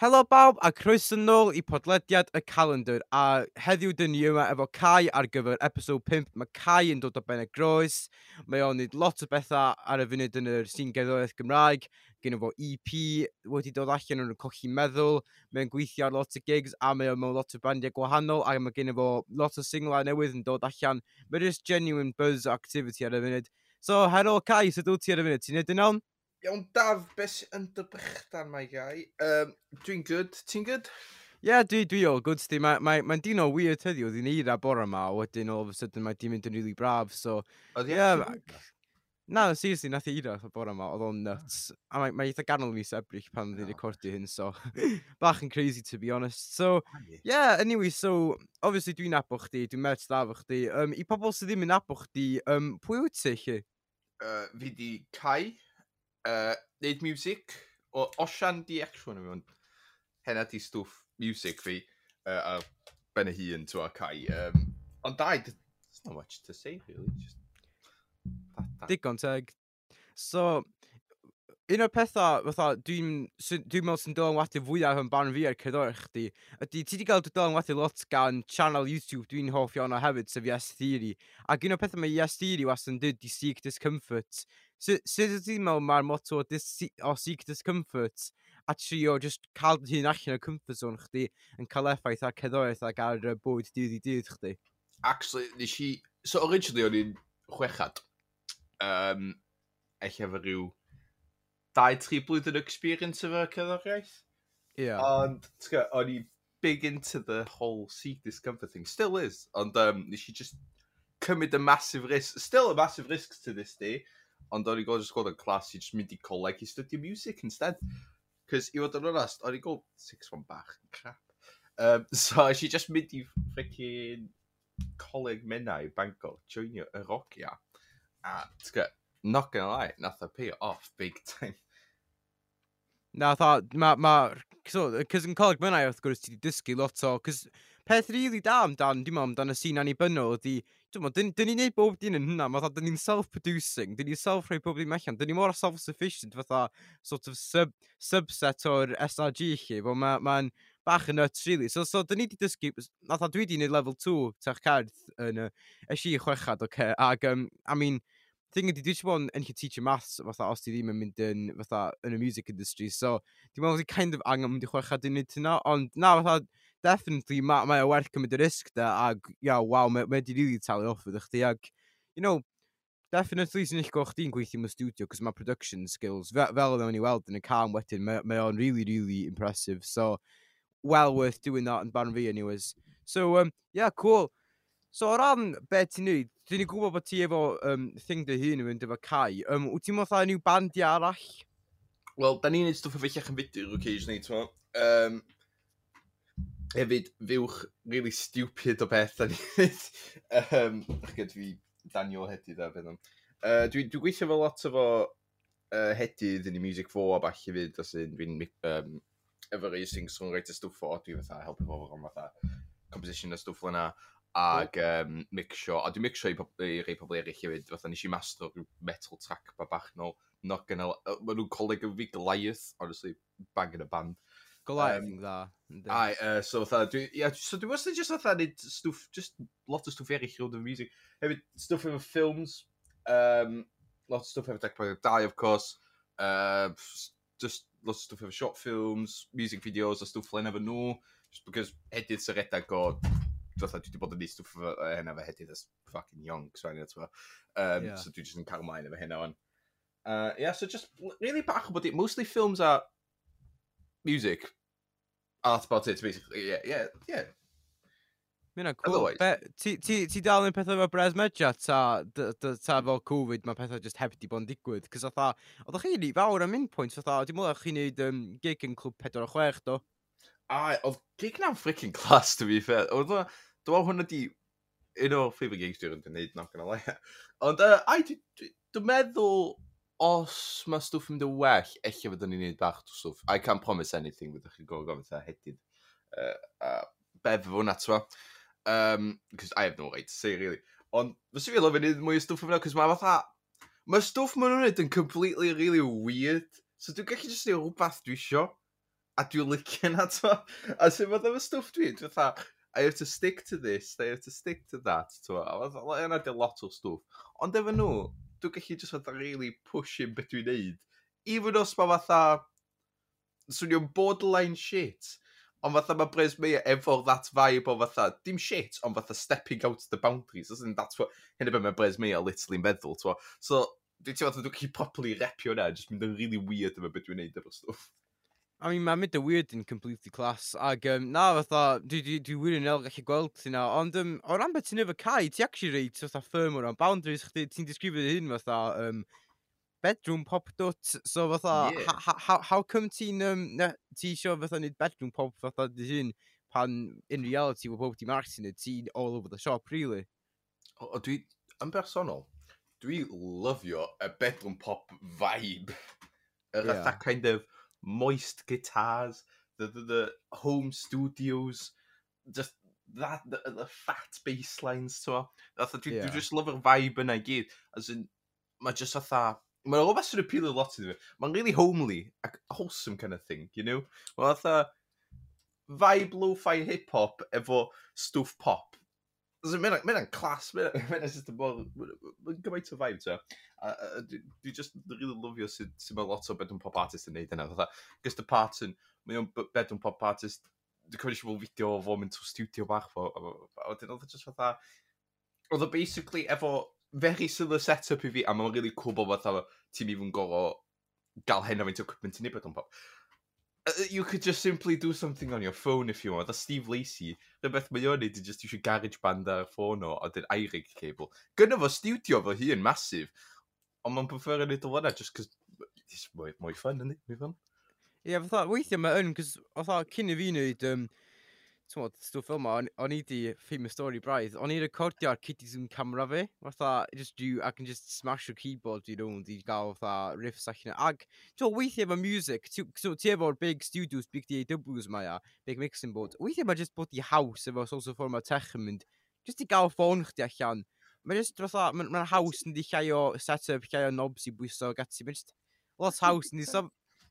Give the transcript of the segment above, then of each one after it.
Helo bawb a croeso nôl i podlediad y calendar a heddiw dyn ni yma efo Cai ar gyfer episod 5. Mae Cai yn dod o ben y groes, mae o'n neud lot o bethau ar y funud yn yr sy'n gerddoriaeth Gymraeg, gen fo EP wedi dod allan yn y cochi meddwl, mae'n gweithio ar lot o gigs a mae o'n mewn lot o bandiau gwahanol a mae gen fo lot o singlau newydd yn dod allan. Mae'n just genuine buzz activity ar y funud. So, helo Cai, sydd wyt ti ar y funud? Ti'n neud yn iawn? Iawn, Daf, beth yn dy bychdan mae gai? Um, dwi'n good, ti'n good? Ie, yeah, dwi, dwi o, gwrs di. Mae'n mae, mae dyn o weird heddiw, dwi'n eir a bore yma, a wedyn all of a sudden mae di'n mynd yn really braf, so... Oedd yeah, Na, seriously, nath i eira bore yma, oedd o'n nuts. A mae, mae eitha ganol mis ebrych pan ddi'n recordio hyn, so... bach yn crazy, to be honest. So, yeah, anyway, so... Obviously, dwi'n nabo chdi, dwi'n merch da o chdi. Um, I pobl sydd ddim yn nabo chdi, um, pwy wyt ti, chi? Uh, fi di Cai uh, neud music, o Osian di Action yn mynd. Hena di stwff music fi, uh, a ben y hun, twa, Cai. Um, ond dau, there's not much to say, really. Just... That, that. Digon teg. So, un o'r pethau, fatha, dwi'n dwi meddwl sy'n dylanwadu fwyaf yn barn fi ar cydorch chdi, ydy ti wedi cael dy dylanwadu lot gan channel YouTube dwi'n hoff iawn o hefyd, sef Yes Theory. Ac un o'r pethau mae Yes Theory was yn dyd i seek discomfort, Sut ydy ti'n meddwl mae'r motto o, o seek discomfort a trio just cael hyn allan o'r comfort zone chdi yn cael effaith ar ceddoeth ac ar y bwyd dydd i dydd chdi? Actually, nes i... So, originally, o'n i'n chwechad. Um, Eich efo rhyw 2-3 blwyddyn experience efo cerddoriaeth. Ie. Yeah. Ond, ti'n gwybod, o'n i big into the whole seek discomfort thing. Still is. Ond um, nes i just cymryd y massive risk. Still a massive risk to this day ond o'n i'n gweld just gweld yn clas i just mynd i coleg i studio music instead. Cos i fod yn onast, o'n i'n gweld six one bach yn crap. Um, so eisiau just mynd i freaking coleg menna i Bangor, joinio y rogia. A, tga, not gonna lie, nath o pay off big time. Na, tha, ma, ma, so, cys yn coleg menna wrth gwrs ti wedi dysgu lot o, cys peth rili really da amdan, dim ond amdan y sîn annibynnol, ydy, dwi'n meddwl, dyn, dyn ni'n neud bob dyn yn hynna, fatha, dyn ni'n self-producing, dyn ni'n self-rhoi bob dyn allan, dyn ni mor self-sufficient, fatha, sort of sub, subset o'r SRG chi, bo mae'n ma, bach yn nuts, really. So, so dyn ni wedi dysgu, natha dwi wedi neud level 2 tech cerdd yn y esi chwechad, oce, okay? ag, um, I mean, thing ydy, dwi eisiau bod yn teacher maths, fatha, os ti ddim yn mynd yn, fatha, yn y music industry, so, dwi'n meddwl, kind of angen mynd i chwechad i wneud hynna, ond na, fatha, definitely, mae ma o werth cymryd y risg da, ag ia, waw, mae wedi rili really talu off ydych chi, ag, you know, definitely sy'n eich gwrdd chdi'n gweithio mewn studio, cos mae production skills, fe, fel oedden ni weld yn y cam wedyn, mae, mae o'n really, really impressive, so, well worth doing that yn barn fi, anyways. So, um, yeah, cool. So, o ran beth ti'n neud, dwi'n gwybod bod ti efo um, thing dy hun yn mynd efo cai, Um, wyt ti'n meddwl unrhyw bandi arall? Wel, da ni'n neud stwff o fellach yn fydyr occasionally, ti'n Um, hefyd fiwch really stupid o beth da ni um, Chyd fi Daniel Hedydd a feddwl. Uh, dwi, dwi gweithio fel lot o fo uh, Hedydd yn i Music fo a bach i fyd os yn dwi'n um, efo rei racing songwriter stwff o dwi fatha helpu fo ond fatha composition a stwff yna ag um, mixio, a dwi'n mixio i, i rei pobl eraill hefyd, fatha nes i master rhyw metal track ba bach nôl, not yn uh, ma nhw'n coleg yn fi Goliath, honestly, bang yn y band. Goliath um, dda. Ai, uh, so fatha, dwi, yeah, so dwi wastad just fatha neud stwff, just lot o stwff eraill rownd yn music. Hefyd, stwff efo films, um, lot o stwff efo Deck Project 2, of course, uh, just lot o stwff efo short films, music videos a stwff len efo nhw, just because hedydd sy'n redag o, fatha, dwi wedi bod yn neud stwff efo hynna efo hedydd, as fucking young, so anyway, um, yeah. so dwi just yn cael mlaen efo hynna on. Uh, yeah, so just really bach o bod it, mostly films a music, Oh, that's about it, basically. Yeah, yeah, yeah. Mae'n cool. Ti dal yn pethau efo Brez Medja, ta, ta fel Covid, mae pethau just heb di bod yn digwydd. Cys oedd oedd chi ni fawr am un pwynt, oedd dim ond chi'n neud um, gig yn clwb 46, do? A, oedd gig na'n freaking class, to be fair. Oedd o, dwi'n hwnna di un o'r ffifr gigs dwi'n gwneud, not gonna lie. Ond, uh, ai, dwi'n meddwl os mae stwff yn mynd yn well, eich fyddwn ni'n neud bach o stwff. I can't promise anything, fyddwch chi'n gofyn gofyn ta hedydd. Uh, uh, bef fo'n atwa. Um, cause I have no right to say, really. Ond, fes i fi lofyn i'n mwy o stwff yma, cos mae fatha... Mae stwff maen nhw'n neud yn completely, really weird. So dwi'n gallu just neud rhywbeth dwi isio. A dwi'n licio na to. A sy'n fath efo stwff dwi, dwi'n fatha... I have to stick to this, I have to stick to that. To, a yna di lot o stwff. Ond efo nhw, dwi'n gallu just fatha really pushing beth dwi'n neud. Even os mae fatha, swnio'n borderline shit, ond fatha mae Bres Meir efo that vibe o fatha, dim shit, ond fatha stepping out the boundaries. As in, that's what, hyn y beth mae Bres literally literally'n meddwl, twa. So, dwi'n teimlo, dwi'n gallu properly repio na, just mynd yn really weird efo beth dwi'n neud efo stwff. I mean, mae mynd y weird yn completely class, ac um, na, fatha, dwi, dwi, dwi wir yn el gallu gweld ti na, ond um, o ran beth ti'n efo cae, ti actually reit, fatha firm o ran boundaries, chdi, ti'n disgrifio hyn, fatha, um, bedroom pop dot, so fatha, yeah. ha, ha, how come ti'n, um, na, ti isio fatha nid bedroom pop, fatha, dy hyn, pan, in reality, wo bob ti'n mark it, ti'n all over the shop, really? O, o dwi, yn bersonol, dwi lyfio y bedroom pop vibe, yr yeah. kind of, moist guitars, the, the, the home studios, just that, the, the fat bass lines, to Fatha, dwi, yeah. dwi just lyfr vibe yna i gyd. As in, mae just fatha, mae'n rhywbeth sy'n appeal a lot i fi. Mae'n really homely, ac wholesome kind of thing, you know? Mae'n fatha, vibe lo-fi hip-hop efo stwff pop. Mae'n mynd clas, mae'n just yn bod, mae'n gymaint o vibe, so. Dwi just really lyfio sydd sy mae lot o bedwn pop artist yn neud yna. Fytha, Gust y Parton, mae o'n bedwn pop artist, dwi'n cofio eisiau bod fideo o fo mynd to studio bach fo, a wedyn oedd e just fatha, oedd o basically efo very similar setup i fi, a mae'n really cool bod fatha, ti'n even gorfod gael hyn o faint o equipment i ni bedwn pop you could just simply do something on your phone if you want. A Steve Lacey, rhywbeth mae o'n neud i just eisiau garage band ar ffôn o, a dyn airig cable. Gynna fo studio fo hi yn masif, ond mae'n prefer yn neud o fanna just cos it's mwy, mwy fun, ynddi, Mwy fun. Ie, yeah, fatha, weithiau mae yn, cos, fatha, cyn i fi wneud um, ti'n modd, stwff fel ma, o'n i di famous story braidd, o'n i recordio'r kitty zoom camera fi, fatha, just do, I can just smash your keyboard, you know, di gael fatha riffs allan. ag, ti'n modd, weithiau efo music, so ti efo'r big studios, big DAWs ma ia, big mixing board, weithiau mae just bod i haws efo social format tech yn mynd, just i gael ffôn chdi allan. mae just fatha, mae'n ma haws yn di llai o setup, llai o knobs i bwyso ag ati, mae'n just lot haws yn di, so,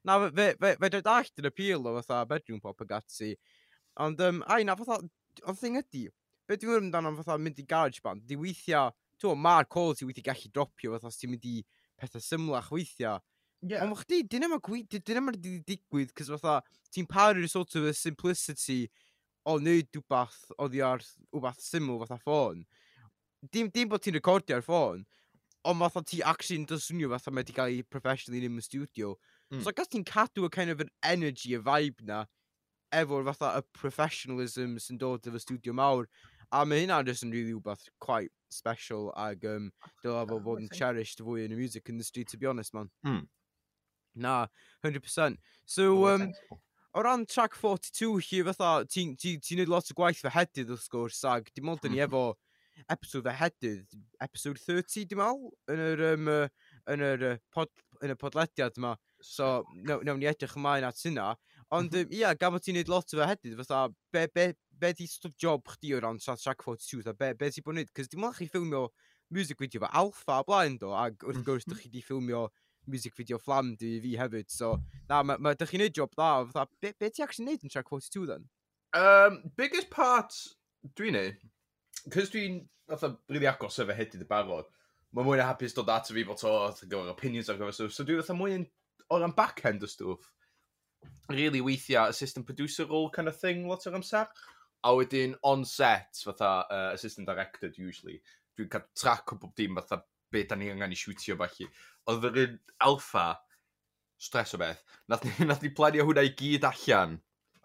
na, fe, fe, fe, fe dallt yn appeal o fatha bedroom pop ag ati, Ond, um, ai na, fatha, ond thing ydi, be dwi'n gwybod amdano fatha mynd i garage band, di weithiau, ti'n gwybod, mae'r quality weithiau gallu dropio fatha os ti'n mynd i pethau symlach weithiau. Yeah. Ond chdi, dyn yma gwi, dyn yma wedi digwydd, cys fatha, ti'n paru'r sort of a simplicity o wneud rhywbeth oddi ar rhywbeth syml fatha ffôn. Dim, dim bod ti'n recordio ar ffôn, ond fatha ti actually yn dyswnio fatha mae wedi cael ei professionally yn y studio. Mm. So gas ti'n cadw y kind of an energy, y vibe na, efo'r fatha y professionalism sy'n dod efo studio mawr. A mae hynna jyst yn rili really wbeth quite special ag um, dyla fo fod yn cherished fwy yn y music industry, to be honest, man. Mm. Na, 100%. So, um, o ran track 42 hi, fatha, ti'n ti, ti neud lot o gwaith fy hedydd, wrth gwrs, ag dim ond yn ni efo episode fy hedydd, episode 30, dim al, yn yr, um, yn yr, pod, yn y podlediad yma. So, nawn no, ni edrych ymlaen at hynna. Ond um, ia, gan bod ti'n neud lot o fe hedyd, fatha, be, be, be di stwff job chdi o ran Track 42, fatha, be, be ti'n bod yn neud? Cys dim ond chi ffilmio music video fe alfa a blaen do, ac wrth gwrs, dych chi di ffilmio music video flam di fi hefyd, so, na, mae ma, dych chi'n neud job da, fatha, be, be ti'n actually neud yn Track 42 then? Um, biggest part dwi'n neud, cys dwi'n, fatha, rili agos efo hedyd y barod, mae mwy na hapus dod at fi bod to, gyfer opinions ar gyfer stwff, so dwi'n fatha mwy yn, o ran back-end o stwff, really weithiau assistant producer role kind of thing lot o'r amser. A wedyn on set, fatha uh, assistant director usually, dwi'n cael track o bob dim fatha be da ni angen i siwtio falle. Oedd yr un alfa, stres o beth, nath ni, nath ni planio hwnna i gyd allan.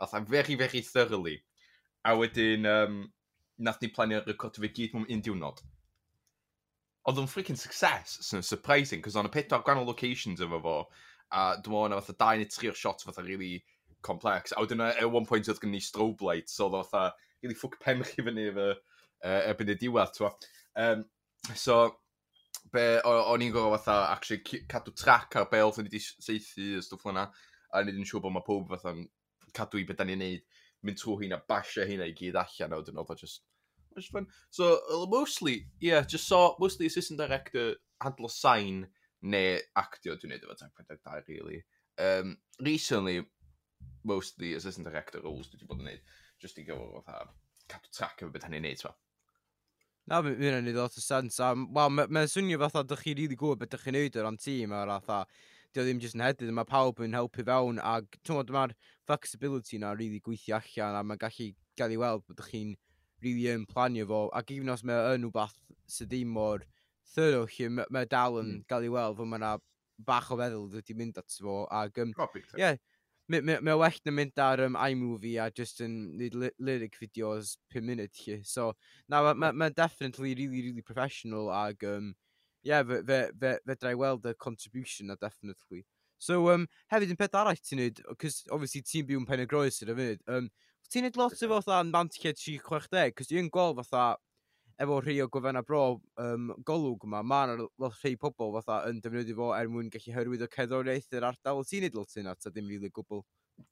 Oedd very, very thoroughly. A wedyn, um, nath ni planio recordio fe gyd mewn un diwrnod. Oedd o'n freaking success, sy'n surprising, cos o'n y pedwar gwahanol locations efo fo, a dwi'n meddwl yna fatha dau neu tri o'r shots fatha really complex. A wedyn at one point oedd gen ni strobe light, so oedd fatha, really ffwc pen chi fyny efo uh, erbyn y diwedd, twa. Um, so, be, o'n i'n gorau fatha, actually, cadw track ar be oedd ni wedi seithi y stwff hwnna, a nid yn siŵr bod mae pob fatha'n cadw i beth da ni'n neud, mynd trwy hynna, basio hynna i gyd allan, a wedyn oedd o just, just fun. So, mostly, yeah, just saw, mostly assistant director handle sign, neu actio dwi'n neud efo Tank 42, really. Um, recently, most of the assistant director roles dwi wedi bod yn neud, just i gyfo fatha, cadw track efo beth hynny'n neud, so. Na, mae'n mynd yn ei ddod o sens. Wel, mae'n ma swnio fatha, dych chi rili gwybod beth ydych chi'n neud o'r ran tîm, a fatha, dio ddim jyst yn hedydd, mae pawb yn helpu fewn, ac tywod, mae'r flexibility na rili gweithio allan, a mae'n gallu gael ei weld bod chi'n rili yn planio fo, ac even os mae yn rhywbeth sydd ddim mor thyrw chi, mae dal yn mm. gael ei weld fel mae bach o feddwl wedi mynd at fo. Ac, um, oh, yeah, mae well na mynd ar um, iMovie a just yn neud lyric videos 5 munud chi. So, na, mae ma, ma definitely really, really professional ag, um, yeah, fe, fe, fe, fe drai weld y contribution na definitely. So, um, hefyd yn peth arall ti'n neud, cos obviously ti'n byw yn pen y groes ar y funud, um, ti'n neud lot o fatha yn 94-60, cos dwi'n gweld fatha efo rhai o gofenna bro um, golwg yma, mae yna lot rhai pobl fatha yn defnyddio fo er mwyn gallu hyrwyddo ceddoriaeth yr ardal. Ti'n neud lot yna, ta ddim rili gwbl?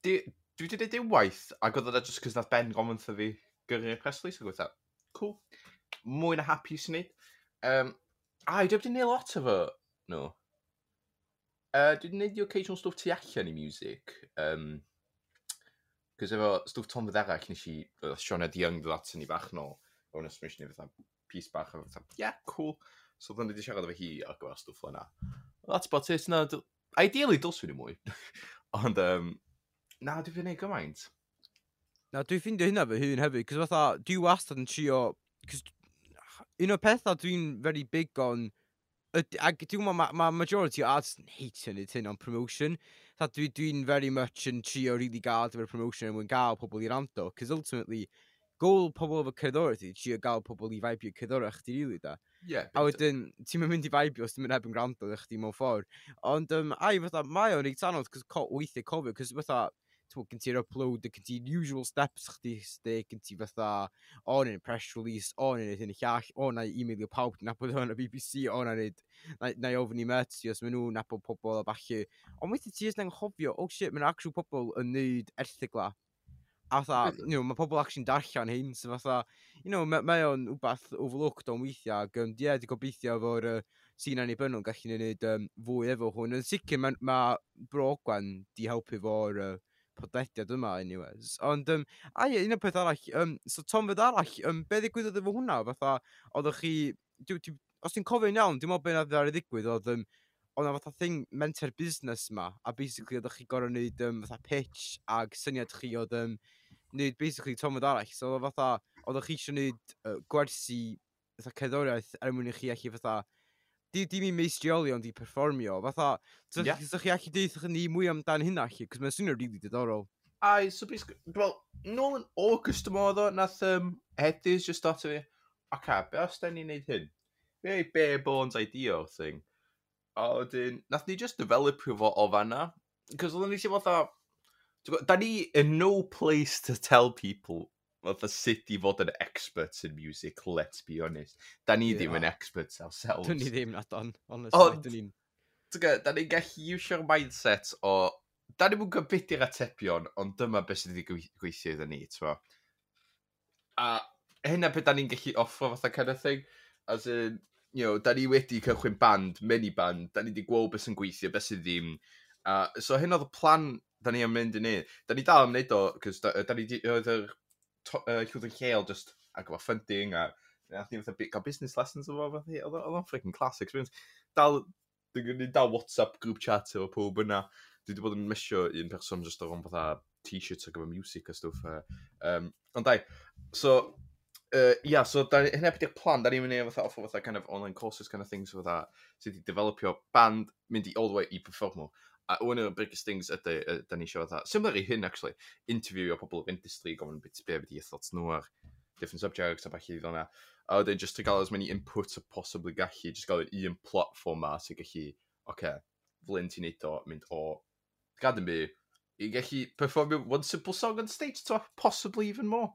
Dwi wedi dweud ei waith, ac oedd e just cys nath Ben gofyn wrtho fi gyrru'r Presley, so gwytha, cool. Mwy na happy sy'n neud. Um, a, dwi wedi neud lot efo. No. Uh, dwi wedi neud the occasional stwff tu allan i music. Um, Cos efo stwff Tom Fydderach nes i, Sean Ed Young ddod atyn ni bach nôl o'n ysmys ni fatha pis bach a fatha, yeah, cool. So dyn ni wedi siarad efo hi ar gyfer stwff yna. That's about it. Na, ideally dylswn ni mwy. Ond, um, na, dwi'n fynd ei gymaint. Na, dwi'n ffeindio hynna fy hun hefyd, cos fatha, dwi wastad yn trio, cos un o'r pethau dwi'n very big on, ac dwi'n meddwl, mae ma majority o ads yn heitio nid hyn on promotion. Dwi'n dwi very much yn trio really gael dyfer promotion yn mwyn gael pobl i rando, cos ultimately, gol pobl efo cerddorau ti, trio gael pobl i faibio cerddorau chdi rili da. Yeah, a wedyn, ti'n mynd i faibio os ti'n mynd heb yn gwrando ydych chdi mewn ffordd. Ond, um, ai, fatha, mae o'n eitha anodd, cos co, weithiau cofio, cos fatha, ti'n mynd ti'n upload, gen ti'n usual steps chdi, gen ti fatha, o, oh, press release, o, oh, neu'n eithin i llall, o, oh, na e-mailio pawb, na bod o'n y BBC, o, na neud, na, i ofyn i met, os maen nhw'n nabod pobl a falle. Ond weithio ti'n anghofio, oh shit, mae'n actual pobl yn neud erthigla A fatha, hmm. you know, mae pobl actually'n darllen hyn, so fatha, you know, mae, mae o'n wbeth overlooked o'n weithiau, ac um, ie, di gobeithio fo'r uh, sîn annibynnol gallu gwneud um, fwy efo hwn. Yn sicr mae ma Brogwan di helpu fo'r uh, podlediad yma, anyways. Ond, um, a ie, un o'r peth arall, um, so Tom fyd arall, um, be ddigwyddodd efo hwnna? Fatha, oeddech chi, di, di, os ti'n cofio'n iawn, dim ond beth oedd ar y ddigwydd, oedd um, ond fatha thing mentor busnes ma, a basically oeddech chi gorau wneud um, fatha pitch ag syniad chi oedd um, wneud basically tomod arall. So oedd fatha, oedd chi eisiau wneud uh, gwersi fatha cerddoriaeth er mwyn i chi allu fatha di, di mi meistrioli ond i performio. Fatha, so yeah. chi allu deith ni mwy amdan hynna allu, cos mae'n swnio'n rili diddorol. Ai, so basically, well, nôl yn August yma oedd o, nath um, Hedys just dot fi, ac a, be os da ni'n neud hyn? Be ei bare bones idea thing? A wedyn, nath ni just developio fo o fanna, cos oedden ni eisiau fatha, Da ni in no place to tell people fatha sut i fod yn experts in music, let's be honest. Da ni yeah. ddim yn experts ourselves. Dyn ni ddim, na don, honestly. Ond, ni'n... Da ni'n gallu iwsio'r mindset o... Da ni'n mwyn gwybod i'r atebion, ond dyma beth sydd wedi gweithio iddyn ni, ti'n A hynna beth da ni'n gallu offro fatha kind of thing. As in, you know, da ni wedi cychwyn band, mini band, da ni wedi gweld beth sy'n gweithio, beth sydd ddim. Uh, so hyn oedd y plan da ni yn mynd i ni. Da ni dal yn mynd o, cos da, da ni oedd yr uh, llwyd yn lleol just ac efo funding a nath ni fatha gael business lessons o fo, fatha, oedd o'n freaking class experience. Dal, dwi'n gwneud dal WhatsApp group chat o pob yna. Dwi wedi bod yn misio un person just o fan fatha t-shirts ac efo music a stwff. Um, ond dai, so, uh, yeah, so da, hynny beth yw'r plan, da ni'n mynd i fatha offer fatha kind of online courses kind of things fatha, sydd wedi developio band, mynd i all the way i performo. A one of the biggest things ydy, da ni show that Similar i hyn, actually, interview o pobl o'r industry, gofyn beth be ydy thoughts nhw ar different subjects a falle ddod yna. A wedyn, just to gael as many inputs a possibly gallu, just gael un platform ma sy'n gallu, oce, okay, flyn ti'n neud o, mynd o, gadyn fi, i gallu performio one simple song on stage to possibly even more.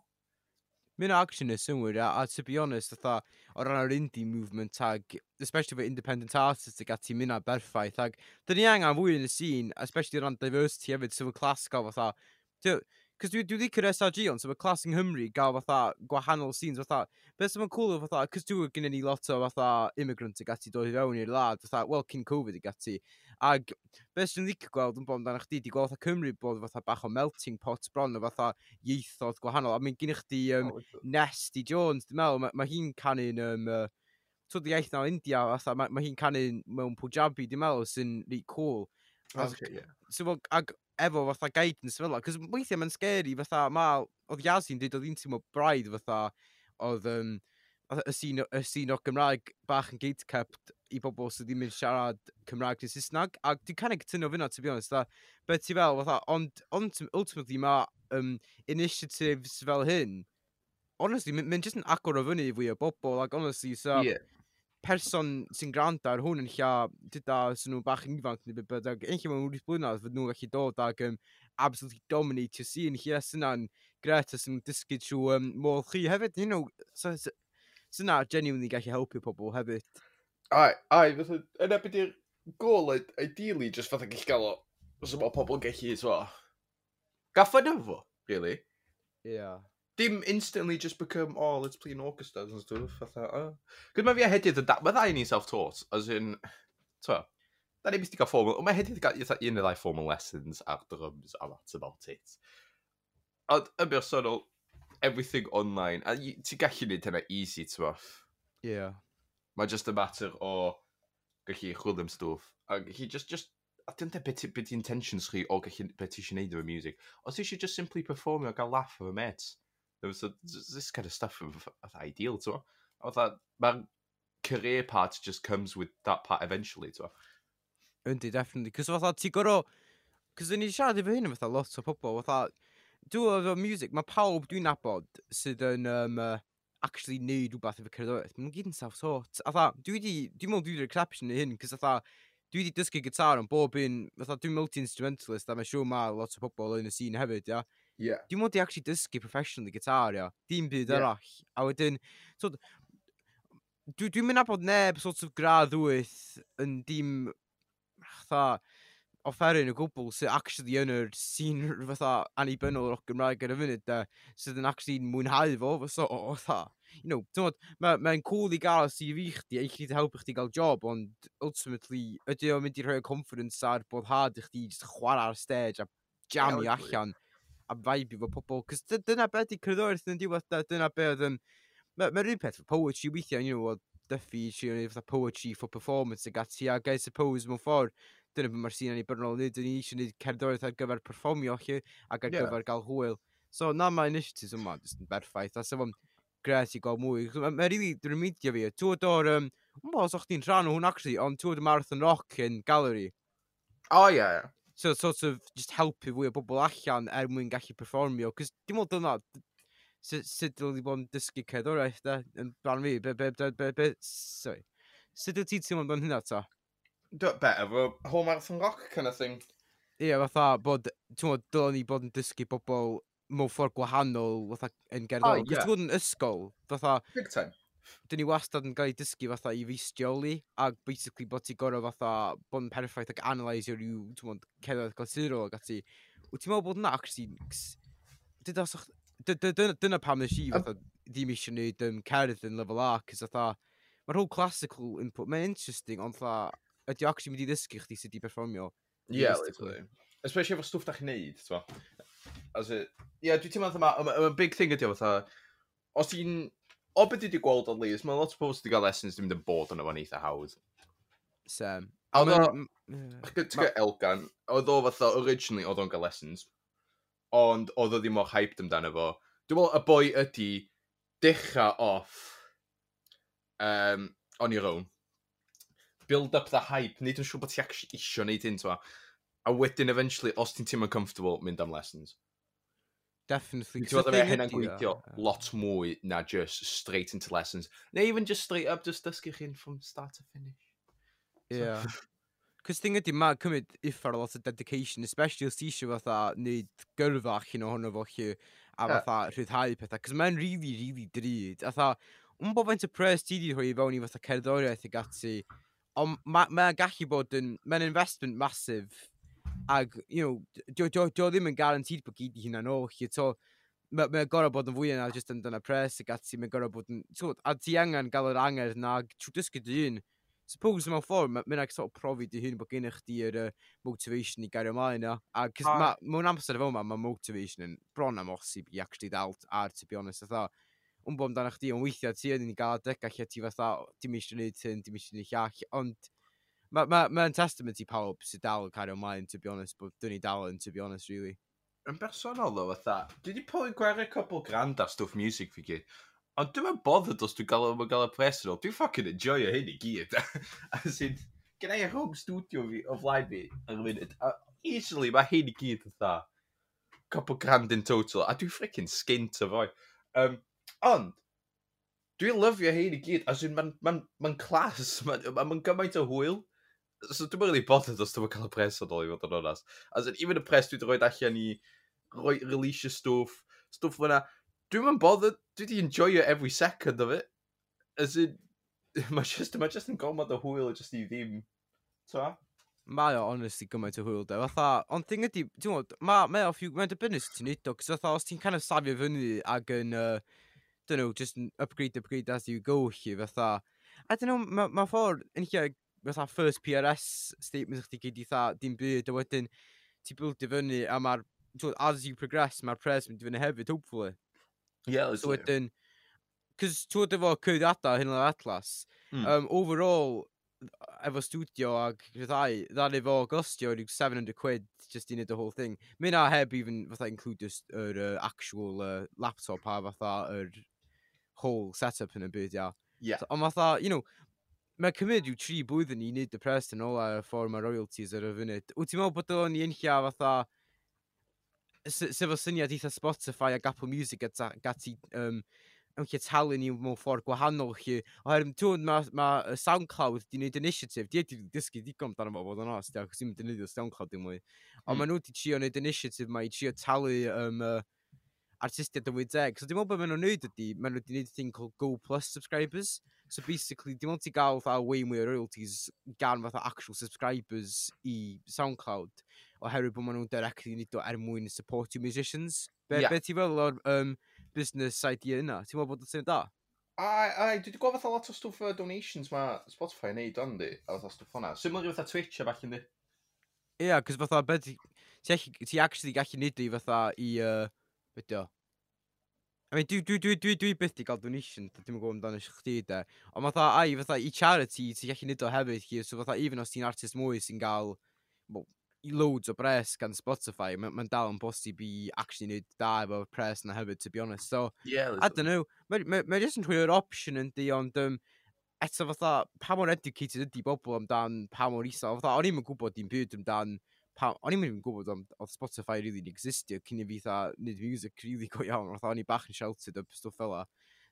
Mae'n action y synwyr, a, a to be honest, fatha, o ran o'r indie movement ag, especially for independent artists ag ati mynd berffaith, ag dyn ni angen fwy yn y scene, especially o ran diversity hefyd, sef so, y clas gael fatha, Cos dwi, dwi wedi cyrra SRG ond, so mae Clas yng Nghymru gael fatha gwahanol scenes fatha. Beth sy'n cool o fatha, cos dwi gyda ni lot o fatha immigrant ag ati dod i fewn i'r lad, fatha, well, cyn Covid ag ati. Ag, beth sy'n ddic gweld yn bod amdano chdi, di gweld fatha Cymru bod fatha bach o melting pot bron o fatha ieithodd gwahanol. A mi'n gynnych chdi um, Nesty Jones, dwi'n meddwl, mae ma hi'n canu'n... Um, uh, Twyd iaith na India, fatha, mae ma hi'n canu mewn Punjabi, dwi'n meddwl, sy'n rhi cool. Okay, yeah. so, ag, efo fatha guidance fel la, cos weithiau mae'n scary, fatha, ma, oedd Yazin dweud oedd un tîm o braidd fatha, oedd um, y sîn, y sîn o Gymraeg bach yn gatekept i bobl sydd ddim yn siarad Cymraeg neu Saesneg. A dwi'n cael ei gytuno fyna, to be honest. Da, beth ti fel, fatha, ond, ond ultimately mae um, initiatives fel hyn, honestly, mae'n jyst yn agor o fyny i fwy o bobl, ac honestly, so, yeah. person sy'n gwrando ar hwn yn lla, dyda, sy'n nhw bach yn ifanc neu beth bynnag, yn lle mae wrth blynedd, fod nhw'n gallu dod ac um, absolutely dominate your scene, lle sy'n gret, a sy'n dysgu trwy um, môl chi hefyd, you know, so, so, sy'n na, genuinely gallu helpu pobl hefyd. Ai, ai, fatha, yn ebyd i'r gol, ideally, just fatha gallu gael o, os yma pobl yn gallu, so, gaffa na fo, really. Yeah. Dim instantly just become, oh, let's play in orchestras and stuff, fatha, oh. Gwyd mae fi a hedydd yn da, mae ddau ni self-taught, as in, to, da ni'n mystig o formal, ond mae hedydd gael un neu ddau formal lessons ar drums, and that's about it. Ond, yn bersonol, everything online. A ti gallu gwneud hynna easy, ti'n? Yeah. Mae just a matter o gallu chwil am stwff. A gallu just, just a dim te beth be intentions chi o gallu beth ti eisiau neud o'r music. Os ti eisiau just simply performio a gael laugh o'r mates. So, this kind of stuff of, of ideal, ti'n bo? A that, mae'r career part just comes with that part eventually, ti'n bo? Yndi, definitely. Cos fatha, ti gorau... Cos o'n i siarad efo hyn fatha lot o pobl, fatha Dwi'n efo music, mae pawb dwi'n nabod sydd yn um, uh, actually neud rhywbeth efo cerddoriaeth. Mae'n gyd yn self-taught. A tha, dwi wedi, dwi'n meddwl dwi'n exception i hyn, cys a tha, dwi wedi dysgu gitar yn bob un, fatha dwi'n multi-instrumentalist, a mae siw ma lot o pobl yn y scene hefyd, ia. Yeah. Dwi'n modd i actually dysgu professionally gitar, ia. Dim byd yeah. arall. A wedyn, so, dwi'n dwi mynd dwi abod neb sort of gradd wyth yn dim, fatha, offeryn o gwbl sydd actually yn yr sîn fatha annibynnol o'r Gymraeg ar y funud de, sydd yn actually mwynhau fo fatha o, o tha. You know, tymod, mae'n ma cool i gael CV chdi a i chdi helpu chdi gael job, ond ultimately, ydy o'n mynd i rhoi confidence ar bod hard i chdi just chwarae ar stage a jamu yeah, allan a vibe efo pobl. Cos dyna beth i cryddoedd yn diwedd, dyna beth yn... Mae'n ma rhywun peth, poetry weithiau, you know, o Duffy, she only fatha poetry for performance ag ati, ag I suppose mewn ffordd, dyna beth mae'r sîn yn ei byrnol ni, dyn ni eisiau gwneud cerddoriaeth ar gyfer perfformio chi ac ar yeah. gyfer gael hwyl. So na mae initiatives yma jyst yn berffaith, a sef o'n gres i gael mwy. Mae'n rili really, dwi'n medio fi, twyd o'r, um, yn bod os o'ch ti'n rhan o hwn actually, ond twyd y Marathon Rock yn gallery. Oh, yeah. Yeah. So sort of just helpu fwy o bobl allan er mwyn gallu perfformio, cos dim ond dyna, sut dylwn ni bod yn dysgu cerddoriaeth da, yn barn fi, be, be, be, be, be, sorry. Sut dylwn ti'n teimlo bod hynna ta? do it better of whole marathon rock kind of thing. Ie, yeah, fatha bod, ti'n meddwl, dylen ni bod yn dysgu bobl mewn ffordd gwahanol fatha yn gerddorol. Oh, yeah. Cos ti'n yn ysgol, fatha... Big time. Dyn ni wastad yn cael ei dysgu fatha i feistioli, ac basically bod ti gorau fatha bod yn perffaith ac analysio rhyw, ti'n meddwl, cerdded glasurol ac ati. Wyt ti'n meddwl bod yna, actually, dyna pam nes i fatha ddim eisiau gwneud um, cerdd yn lefel A, cys fatha, mae'r whole classical input, mae'n interesting, ond fatha, ydy o actually mynd i ddysgu chdi sut i performio. Ie, yeah, literally. Especially efo stwff da chi'n neud, ti'n As it, ie, yeah, dwi'n teimlo fatha, mae'n big thing ydi o fatha, os ti'n, o beth dwi wedi gweld o least, mae lot o pobl sydd wedi cael lessons ddim yn bod yn efo'n eitha hawdd. Sam. A oedd o, ti'n gael Elgan, oedd o fatha, originally oedd o'n cael lessons, ond oedd o ddim o'r hyped amdano fo. Dwi'n meddwl y boi ydi dechrau off um, on your own build up the hype, nid yn siŵr bod ti actually isio neud hyn, twa. A wedyn, eventually, os ti'n teimlo'n comfortable, mynd am lessons. Definitely. Ti'n fawr hynna'n gweithio lot mwy na just straight into lessons. Neu even just straight up, just dysgu chi'n from start to finish. Yeah. Cos thing ydy, mae cymryd uffar a lot o dedication, especially os ti eisiau fatha wneud gyrfa allan ohono fo chi a fatha yeah. rhyddhau pethau, cos mae'n really, really drud. A fatha, yn bod faint o pres ti di rhoi fewn i fatha cerddoriaeth i gati, Ond mae'n ma gallu bod yn... Mae'n investment masif. Ag, you know, dio, dio, dio ddim yn garantid bod gyd i hynna'n ôl. to, ma, ma gorau bod yn fwy yna jyst yn dyna pres ac ati. Mae'n gorau bod yn... Twod, a ti angen gael yr anger na, trwy dysgu dy un, Suppose mewn ffordd, mae'n ma, ma sort of profi dy hun bod gennych i yr uh, motivation i gario ymlaen yna. A cys ah. mewn amser fel yma, mae motivation yn bron am osib i actually dal ar, to be honest, atho yn bod amdano chdi, ond weithiau ti yn ei gael adeg lle ti fatha, dim eisiau gwneud hyn, dim eisiau gwneud llall, ond mae'n ma, ma, ma testament i pawb sydd dal yn cario ymlaen, to be honest, bod dyn ni dal yn, to be honest, really. Yn bersonol ddo, fatha, dwi wedi poen gwerio cwbl grand ar stwff music fi gyd, ond dwi'n meddwl bothered os dwi'n gael, o'n gael y pres yn ôl, dwi'n ffucking enjoyo hyn i gyd. As in, gyda i home studio fi o flaen fi ar y munud, a easily mae hyn i gyd fatha, dda. Couple grand in total, a dwi'n freaking skint o fwy. Um, Ond, dwi'n lyfio hyn i gyd, as in, mae'n ma, ma, clas, mae'n ma, ma gymaint o hwyl. So dwi'n mynd really bothered os dwi'n cael y pres o dod i fod yn onas. As in, even y pres dwi'n rhoi allan i roi release stwff, stwff fyna. Dwi'n mynd bothered, dwi di enjoy every second of it. As in, mae just, ma just yn gormod o hwyl just i ddim. Ta? Mae o, honestly, gymaint o hwyl, de. Fatha, ond thing ydi, ti'n gwybod, mae ma o ffyw, mae'n dibynnu sy'n ti'n neud o, cos fatha, os ti'n kind of safio fyny ag yn, uh, dyn nhw, just yn upgrade, upgrade as you go chi, fatha. A dyn nhw, mae ma ffordd, yn lle, fatha first PRS statement chdi gyd i tha, dim byd, a wedyn ti build i fyny, a mae'r, as you progress, mae'r pres mynd i fyny hefyd, hopefully. Yeah, so wedyn, cos twyd efo cydadau hyn o'r atlas, mm. um, overall, efo studio ag rhyddau, ddari efo gostio rhyw 700 quid just i wneud the whole thing. Mae na heb even fatha include just yr uh, actual uh, laptop a fatha yr whole setup yn y byd, ia. Yeah. So, ond fatha, you know, mae cymryd yw tri blwyddyn i wneud y pres yn ôl ar y ffordd mae royalties ar y funud. Wyt ti'n meddwl bod o'n i unlla fatha sef o syniad eitha Spotify ac Apple Music a gati um, yn lle talu ni mewn ffordd gwahanol chi. Oherwydd tŵn mae ma SoundCloud wedi gwneud initiative. Di wedi dysgu digon amdano fo fod yn os, diolch, sy'n mynd i wneud SoundCloud dim mwy. Ond mm. maen nhw wedi trio wneud initiative mae i trio talu um, uh, artistiaid yn 80. So, dim ond beth maen nhw'n neud ydy, maen nhw wedi neud thing called Go Plus subscribers. So, basically, dim ond ti gael fatha way mwy o royalties gan fatha actual subscribers i SoundCloud oherwydd bod maen nhw'n directly nid o er mwyn support you musicians. Be, yeah. be ti fel o'r um, business idea yna? Ti'n meddwl bod yn sy'n da? Ai, ai, dwi wedi gweld fatha lot o stwff uh, donations mae Spotify yn neud ond di, a fatha stwff hwnna. Syml i fatha Twitch a falle di. Ie, yeah, cos fatha, beth, ti, ti actually gallu neud i fatha i, uh, Fydio. I mean, dwi, dwi, dwi, dwi, dwi byth di gael donation, dwi'n gwybod amdano eich chdi de. Ond fatha, ai, fatha, i charity, ti'n gallu nid o hefyd, chi, so fatha, even os ti'n artist mwy sy'n gael well, loads o bres gan Spotify, mae'n ma dal yn bosib i actually nid da efo pres na hefyd, to be honest. So, yeah, I don't know, mae'n ma, ma just yn rhyw'r option yn di, ond um, eto fatha, pa mor educated ydi bobl amdan, pa mor isel, fatha, o'n i'n gwybod dim byd amdan, pa, o'n i'n mynd i'n gwybod am, oedd Spotify really yn existio cyn i fi tha, nid music really go iawn, oedd o'n i bach yn sheltered o stwff fel la.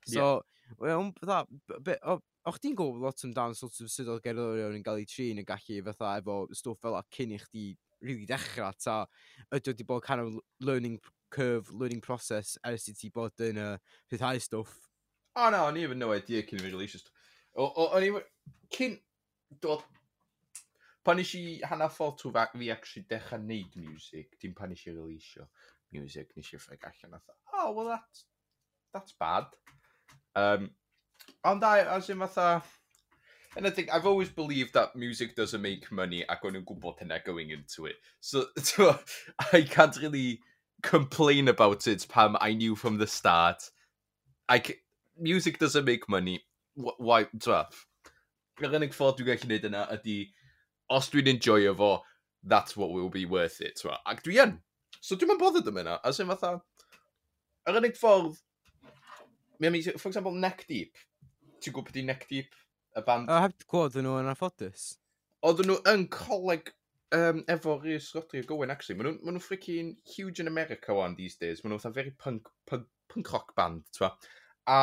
So, yeah. well, fatha, o'ch ti'n gwybod lot amdan sort of sut oedd gerddorion yn cael ei trin yn gallu fatha efo stwff fel la cyn i chdi really dechrau, ta ydy wedi bod kind of learning curve, learning process ers i ti bod yn uh, rhyddhau stwff. O oh, no, o'n i even no idea cyn i fi release stwff. O'n i, cyn dod pan eisiau hana ffordd trwy fa, fi actually dechrau neud music, dim pan eisiau releasio music, nes i ffeg allan a dda, oh, well, that's, that's bad. Um, ond I, as in fatha, and I think I've always believed that music doesn't make money ac o'n i'n gwybod hynna going into it. So, I can't really complain about it pam I knew from the start. I music doesn't make money. Why, twa, yr unig ffordd dwi'n gallu gwneud yna ydy os dwi'n enjoyo fo, that's what will be worth it. Twa. Ac dwi yn. So dwi'n mynd bothered am yna. As in fatha, yr unig ffordd, mi am, i, for example, Neck Deep. Ti'n gwybod beth i Neck Deep? Y band. A heb gwybod nhw yn anffodus. Oedden nhw yn coleg um, efo Rhys Rodri o Gowen, actually. Maen nhw'n ma nhw freaking huge in America one these days. Maen nhw'n fatha very punk, punk, punk rock band, twa. A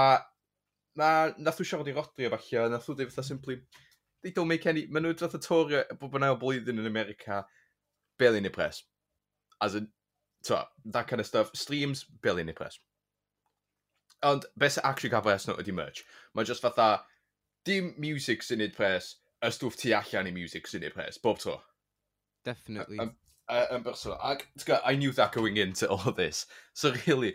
na, nath nhw siarad i Rodri o falle, nath nhw dweud fatha simply, they don't make any... Maen nhw'n droth y torio bod yn ail blwyddyn yn America, barely any press. As in, so, that kind of stuff. Streams, barely any press. Ond, beth sy'n actually gael pres nhw ydy merch. Mae just fatha, dim music sy'n neud pres, y stwff tu allan i music sy'n neud pres, bob tro. Definitely. Yn um, bersonol. Ac, I knew that going into all this. So, really,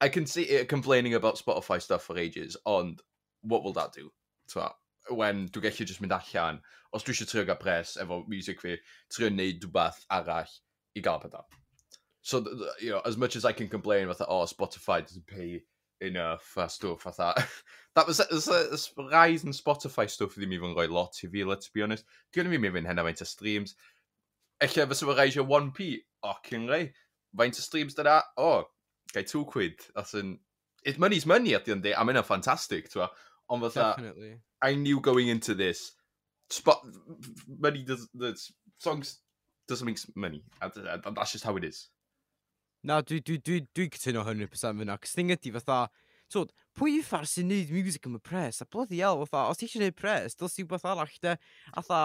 I can see it complaining about Spotify stuff for ages, ond what will that do? So, when dwi'n gallu just mynd allan, os dwi eisiau trio gael pres efo music fi, trio wneud rhywbeth arall i gael pethau. So, you know, as much as I can complain fatha, oh, Spotify doesn't pay enough a stwff fatha. that was, was, was rise in Spotify stwff ddim even rhoi lot i fi, let's be honest. Dwi'n ddim yn mynd hynna faint o streams. Ella fysa fo reisio 1p, o, cyn rei. Faint o streams dyna, o, oh, gai 2 quid. As in, it money's money at the end of the day, a mae'n ffantastig, ti'n Ond fatha, Definitely. I knew going into this, spot, money does, the songs doesn't make money. And, and That's just how it is. Na, dwi, dwi, dwi, dwi cytuno 100% fyna, cys thing ydi fatha, twod, pwy yw ffar sy'n neud music am y pres, a bloody hell, fatha, os ti eisiau neud pres, dos ti wbeth arall, de, a tha,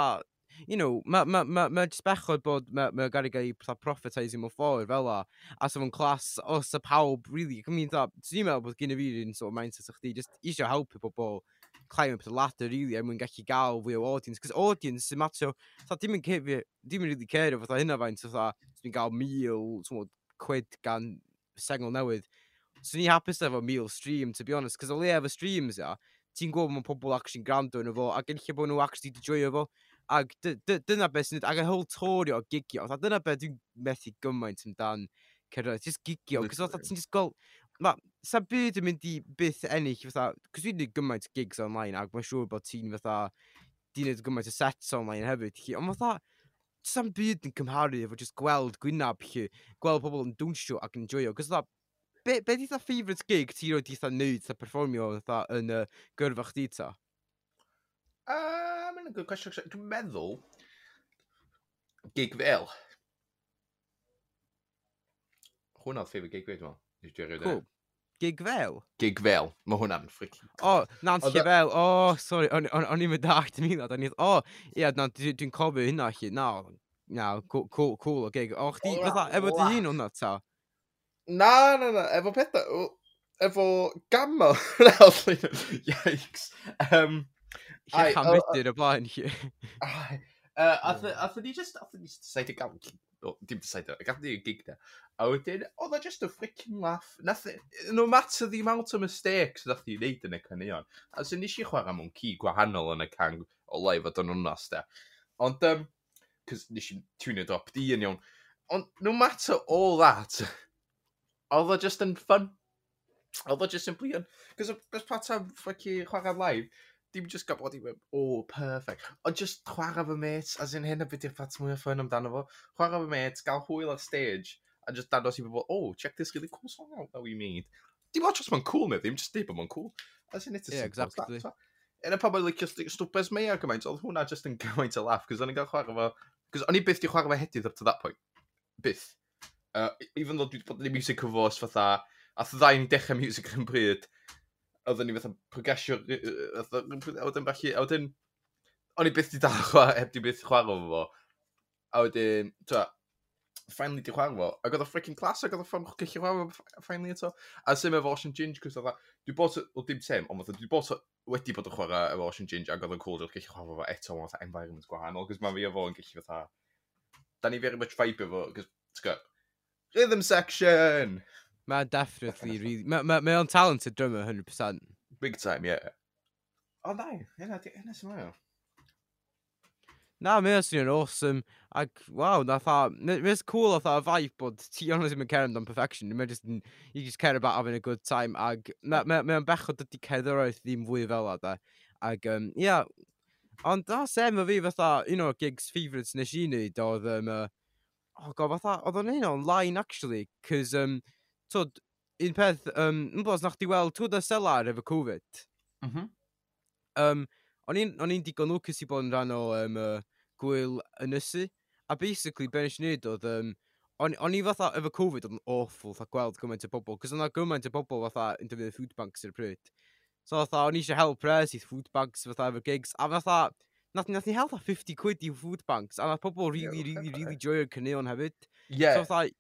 you know, mae ma, ma, ma jyst bechod bod mae ma gari gael ei prophetising mewn ffordd fel la. A sef yn clas os y pawb, really, ac yn mynd da, ti'n meddwl bod gen i fi un sort of mindset o'ch di, just isio helpu pobl climb up the ladder, really, er a mwyn gallu gael fwy o audience. Cos audience sy'n matio, ta, dim yn cefi, dim yn really care o fatha hynna faint, fatha, dwi'n gael mil, twmod, quid gan sengl newydd. So ni hapus efo mil stream, to be honest, cos o le efo streams, ia, ti'n gwybod mae pobl actually'n gwrando yn efo, a gen lle bod nhw actually di joio efo. Ac dyna beth sy'n... Ac y whole torio o gigio. A dyna beth dwi'n methu gymaint amdan cyrraedd. Just gigio. Cos oedd ti'n just gweld... Ma, sa byd yn mynd i byth ennill, fatha, cos dwi'n gwneud gymaint o gigs online, ac mae'n siŵr bod ti'n fatha, di wneud gymaint o sets online hefyd, chi, ond fatha, Sa'n byd yn cymharu efo just gweld gwynab chi, gweld pobl yn dwnsio ac yn joio, cos fatha, be, be di favourite gig ti roed di eitha neud, ta performio, fatha, yn y uh, gyrfa chdi ta? Uh, mae'n good question. Dwi'n meddwl gig fel. Hwna oedd favourite gig fi, dwi'n meddwl. Cool. Gig fel? Gig fel. Mae hwnna'n ffric. O, oh, Nancy fel. O, oh, sorry. O'n i'n mynd art mi na. O, ie, dwi'n cofio hynna chi. Na, na, cool, cool o gig. O, chdi, fatha, efo dy hun hwnna ta? Na, na, na. Efo pethau. Efo gamma. Yikes. Um, Lle chan medr y blaen hi. Athyn ni just, athyn ni decide gael, dim decide, gathom ni gig na. A wedyn, oedd o just a freaking laugh. Nath, e, no matter the amount of mistakes nath ni wneud yn y caneuon. A sy'n nes i chwarae mewn ci gwahanol yn y can o lai fod yn hwnnas da. Ond, um, cys nes i tune it di yn iawn. Ond, no matter all that, oedd o just yn fun. Oedd o just yn blion. Cos part am ffocin chwarae live, dim just gwybod i web, oh, perfect. Ond just chwarae fy mates, as in hyn y beth yw'r pat mwy o ffyn amdano fo. Chwarae fy mates, gael hwyl ar stage, a just dados i bobl, oh, check this really cool song out that we made. Dim ond just ma'n cool neu ddim, just dim ond ma'n cool. As in, it's a yeah, exactly. Yn y pobl licio stwpes mei ar gymaint, oedd hwnna just yn gymaint o laff, cos o'n i'n cael chwarae fo... Cos o'n i byth di chwarae fo hedydd up to that point. Byth. Uh, e-, even though dwi wedi bod yn music cyfos fatha, a ddau yn dechrau music yn bryd, oedden ni fatha progesio, a wedyn falle, a wedyn, o'n i byth di dal chwarae, heb di byth chwarae fo fo. A wedyn, twa, finally di chwarae fo, ac oedd o freaking class, ac oedd o ffordd gallu chwarae fo finally eto. A sy'n efo Ocean Ginge, cos oedd dwi bod, o, dim tem, ond oedd dwi bod wedi bod yn chwarae efo Ocean Ginge, ac oedd o'n cool, dwi'n gallu chwarae fo eto, ond oedd environment gwahanol, cos mae fi efo yn gallu fatha, da ni very much vibe efo, cos, ti'n rhythm section! Mae definitely really... Mae ma, ma o'n talented drummer 100%. Big time, yeah. O, oh, nai. Hynna, hynna sy'n mwyn. Na, mae o'n swnio'n awesome. Ac, waw, na tha... Mae'n cool o tha vibe bod ti ond ddim yn care amdano perfection. Mae'n just... You just care about having a good time. Ac, mae o'n bechod dydy cerddoriaeth ddim fwy fel o, da. Ac, um, yeah. Ond, da, sem o fi fatha, you know, gigs favourites nes i wneud oedd, um, uh, oh god, fatha, oedd o'n un online, actually, cos, um, twyd, un peth, um, yn bos, nach di weld twyd y selar efo Covid. Mm -hmm. um, o'n i'n digon lwcus i bod yn rhan o um, uh, gwyl ynysu, a basically, be nes i wneud oedd, um, o'n i fatha efo Covid oedd yn awful, fatha gweld gymaint o bobl, cos o'na gymaint o bobl fatha yn defnyddio food banks i'r pryd. So fatha, o'n i eisiau help pres i food banks fatha efo gigs, a fatha, nath, nath ni hel 50 quid i food banks, a nath pobl really, really, really, really joio'r cynnion hefyd. Yeah. So fatha,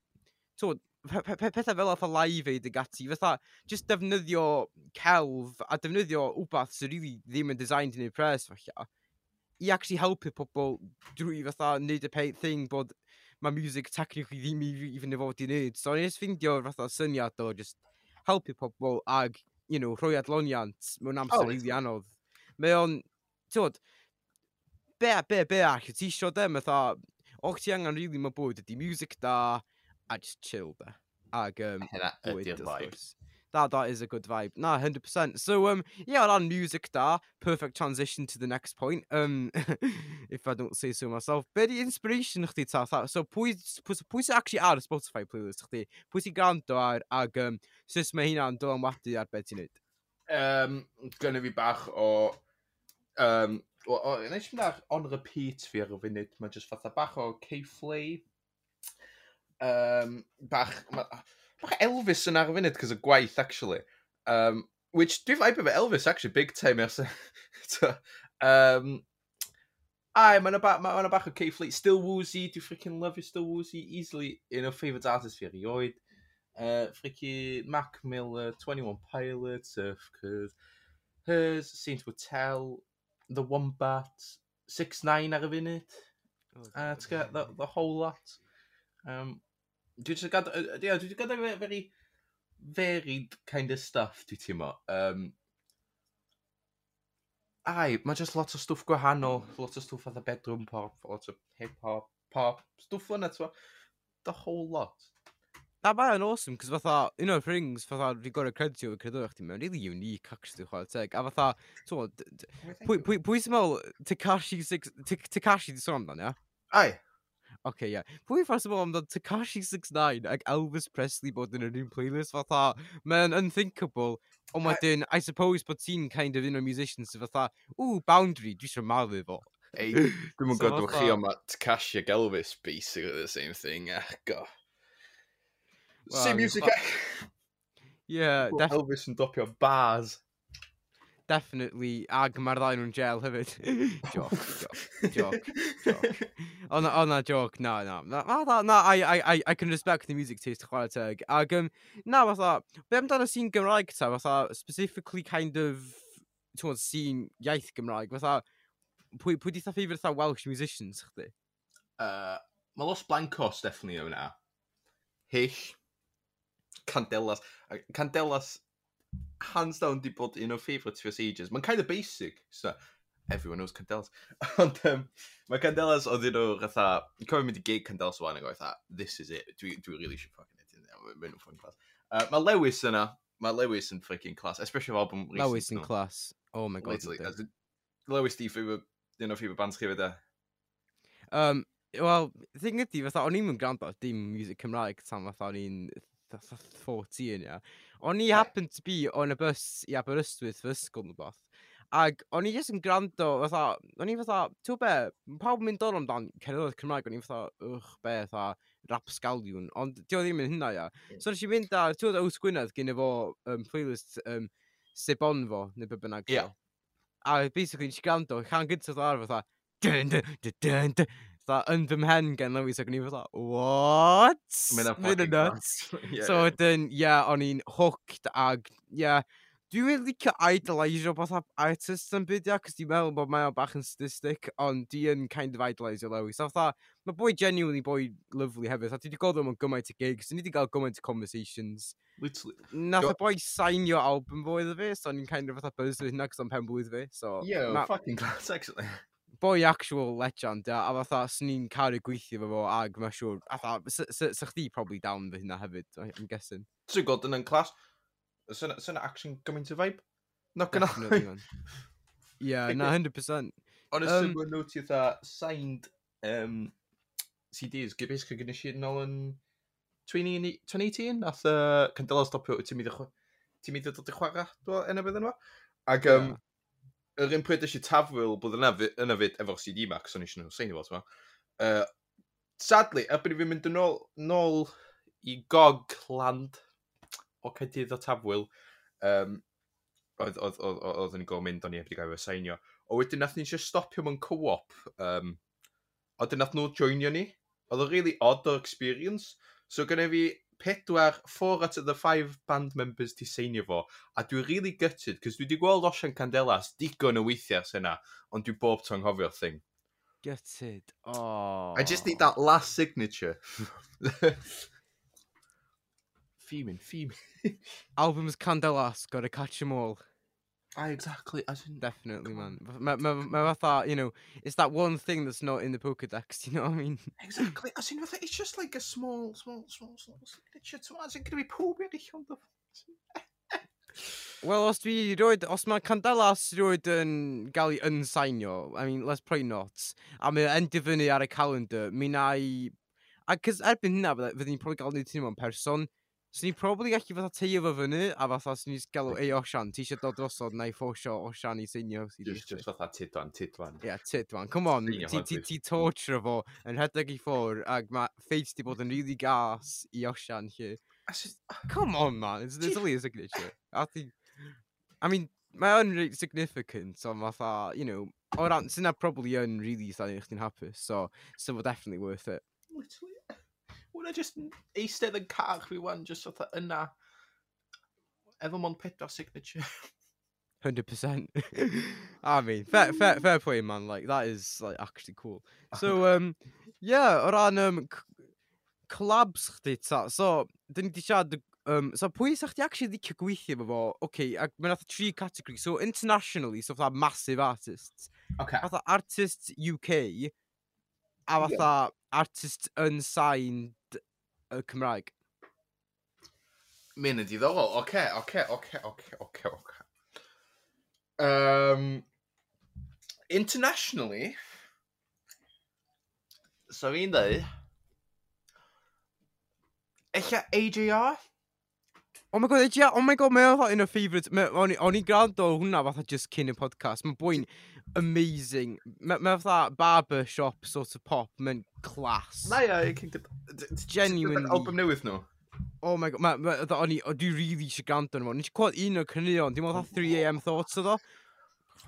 so, pethau fel fatha live aid ag ati, fatha, just defnyddio celf a defnyddio wbath sy'n rili really ddim yn designed yn ei pres, falle, i actually helpu pobl drwy fatha wneud y peth thing bod mae music technically ddim even efo di wneud. So, nes ffindio fatha syniad o just helpu pobl ag, you know, rhoi adloniant mewn amser oh, rili anodd. Mae o'n, ti'n be, be, be all, ti isio dem, fatha, o'ch ti angen rili really, mae bwyd ydi music da, a just chill there. Ag, um, Hynna ydy'r vibe. That, that is a good vibe. Na, 100%. So, um, yeah, o ran music da, perfect transition to the next point, um, if I don't say so myself. Be di inspiration chdi ta? ta? So, pwy, pwy, pwy sy'n actually ar y Spotify playlist chdi? Pwy sy'n gwrando ar, ag um, sys mae hynna'n dylanwadu ar beth ti'n neud? Um, gynnu fi bach o... Um, Nes i'n on repeat fi ar y funud, mae jyst fatha bach o K-Flay, um, bach, ma, bach Elvis yn ar y funud, cos y gwaith, actually. Um, which, dwi'n faib efo Elvis, actually, big time, os... um, Ai, mae'n ba, ma, ma bach o K-Fleet. Still Woozy, dwi'n freaking love you, Still Woozy. Easily un o'r favourite artists fi erioed. Uh, freaking Mac Miller, 21 Pilots, of course. Hers, Saint Hotel, The Wombat, 6 9 ar y funud. Uh, the, the whole lot. Um, Dwi wedi gadael, yeah, dwi wedi gadael very varied kind of stuff, dwi ti'n mo. Um, ai, mae just lot o stwff gwahanol, lot o stwff oedd y bedroom pop, lot o hip-hop, pop, stwff yna, ti'n The whole lot. Na mae yn awesome, cos fatha, un o'r things, fatha, fi gorau creditio i credo'r chdi, mae'n really unique, actually, chwael teg. A fatha, ti'n pwy sy'n meddwl, Takashi, Takashi, di sôn amdano, ia? Ai okay, yeah. Pwy ffas yma amdano Takashi 69 ac Elvis Presley bod yn yr un playlist fatha, mae'n unthinkable. Ond wedyn, I suppose bod ti'n kind of un o'r musicians sydd fatha, ooh, boundary, dwi eisiau malu fo. Ei, dwi'n mwyn godwch chi ond mae Takashi ac Elvis basically the same thing. Ach, go. Same music. Yeah, well, Elvis yn dopio bars definitely, ag mae'r ddau nhw'n gel hefyd. joc, joc, joc, joc. O na, o na, joc, na, na. Na, na, na I, I, I, I can respect the music taste chwarae teg. Ag, um, na, fatha, be amdano sy'n Gymraeg ta, fatha, specifically kind of, ti'n sy'n iaith Gymraeg, fatha, pwy, pwy di tha ffeifr ta Welsh musicians, chdi? Uh, mae Los Blancos, definitely, yna. Hill, Candelas, Candelas hands down di bod un o'r favourites for ages. Mae'n kind of basic. So, everyone knows Candelas. Ond um, mae Candelas oedd un o'r fatha, yn cofio mynd i gig Candelas o'n ag oedd this is it, dwi, dwi really should fucking it in there, mae'n nhw'n ffyn clas. Uh, mae Lewis yna, mae Lewis yn freaking class, especially o'r album recent. Lewis yn class, oh my god. As, Lewis di ffyr, un o'r ffyr bands chi fydda? Um, e? Wel, thing ydi, fatha, o'n i'n mynd gwrando dim music Cymraeg tan fatha o'n i'n 14, ia. Yeah. O'n i happened to be on a bus i Aberystwyth fy ysgol nhw beth. Ag o'n i jyst yn gwrando, fatha, o'n i fatha, ti'n be, pawb mynd o'n amdan cerdded Cymraeg, o'n i fatha, ych, be, fatha, rap scaliwn, ond di o ddim yn hynna, ia. Yeah. So nes i mynd ar, ti'n Ows Gwynedd gen efo um, playlist um, Sebon fo, neu be bynnag. Yeah. A basically, nes i gwrando, chan gyntaf ar fatha, dyn, dyn, dyn, dyn, dyn, fatha, yn fy mhen gen Lewis, ac o'n i fatha, what? Mae'n fucking nuts. yeah, so, wedyn, ie, yeah, o'n i'n hooked, ag, ie, yeah, dwi'n mynd licio idoliseio beth artist yn byd, ia, cos dwi'n meddwl bod mae'n bach yn statistic, ond di yn kind of idoliseio Lewis. So, fatha, mae boi genuinely boi lovely hefyd, a dwi wedi gweld o'n gymaint o gigs, ni wedi cael gymaint o conversations. Literally. Nath y boi signio album fo iddo fi, so ni'n kind of fatha buzz with hynna, cos o'n pen blwydd fi, so... Yeah, ma... fucking class, actually boi actual legend, ia, a fatha, swn i'n caru gweithio fo fo, ag mae'n siŵr, a fatha, sa chdi probably down fy hynna hefyd, I'm guessing. Swn gweld yn yn clas, sy'n action gymaint o vibe? Not gonna lie. Yeah, na, 100%. Ond y um, sy'n nhw ti eitha signed um, CDs, gyda cael gyda si nôl yn 2018, nath uh, Candela stopio, ti'n mynd i ddod i chwarae dwi'n enw bydd yna. Ac um, yeah yr un pryd eisiau tafwyl bod yna, yna fyd efo'r CD Max, o'n eisiau nhw seinio fo, ti'n uh, Sadly, erbyn i fi mynd yn ôl, nôl i Gogland o Cedydd o Tafwyl, um, oedd, oedd, oedd, oedd yn i gofyn mynd, o'n i wedi gael fy seinio. O wedyn nath ni eisiau stopio mewn co-op, um, a wedyn nath nhw joinio ni. Oedd o'n really odd o experience. So gyda fi pedwar, four out of the five band members ti seinio fo, a dwi'n really gutted, cos dwi wedi gweld Osian Candelas digon o weithiau sy'n ond dwi bob to'n hofio'r thing. Gutted. Oh. I just need that last signature. fuming, fuming. Albums Candelas, gotta catch 'em all. I exactly, I shouldn't definitely, man. Mae ma, ma fatha, you know, it's that one thing that's not in the Pokedex, you know what I mean? Exactly, as in fatha, it's just like a small, small, small, small signature to as in gyda fi pob eraill ond o Wel, os dwi roed, os mae Candelas roed yn gael ei unsignio, I mean, let's pray not, a mae yn difynnu ar y calendar, mi na i... A cys erbyn hynna, fydden ni'n probably gael ei wneud hynny mewn person, Swn i'n probably gallu fatha teio fo fyny, a fatha swn i'n gael ei Osian, ti eisiau dod drosod na i ffosio Osian i seinio. Just, just fatha tidwan, tidwan. Ie, yeah, tidwan, come on, ti, ti, ti torture fo yn rhedeg i ffwr, ac mae Faith di bod yn really gas i Osian hi. Come on, man, it's it's only a signature. I, think, I mean, mae o'n really significant, so fatha, you know, o ran, sy'n na probably yn really sain i chdi'n hapus, so, so definitely worth it. Literally wna jyst eistedd yn car fi wan, jyst oedd yna. Efo mon pedwar signature. 100%. I mean, fair, fair, fair point, man. Like, that is, like, actually cool. So, um, yeah, o ran, um, collabs chdi, ta. So, dyn ni di siarad, um, so pwy sa chdi actually di gweithio efo fo? Oce, okay, ac mae'n atho tri category. So, internationally, so, fatha massive artists. Okay. Fatha artists UK, a fatha yeah. artist unsigned y Cymraeg. Mi'n y diddorol. Oce, oce, oce, oce, oce, oce. Um, internationally, so fi'n dweud, eich AJR? Oh my god, ydy, yeah, oh my god, mae o'n un o'r favourite. O'n i'n gwrando hwnna fatha just cyn y podcast. Mae'n bwy'n amazing. Mae fatha barber shop sort of pop. Mae'n class. Na ia, i Kingdom... Genuinely. Album newydd nhw. Oh my god, o'n i, dwi really eisiau gwrando nhw. Nes i gweld un o'r cynnion, dim ond 3am thoughts o ddo.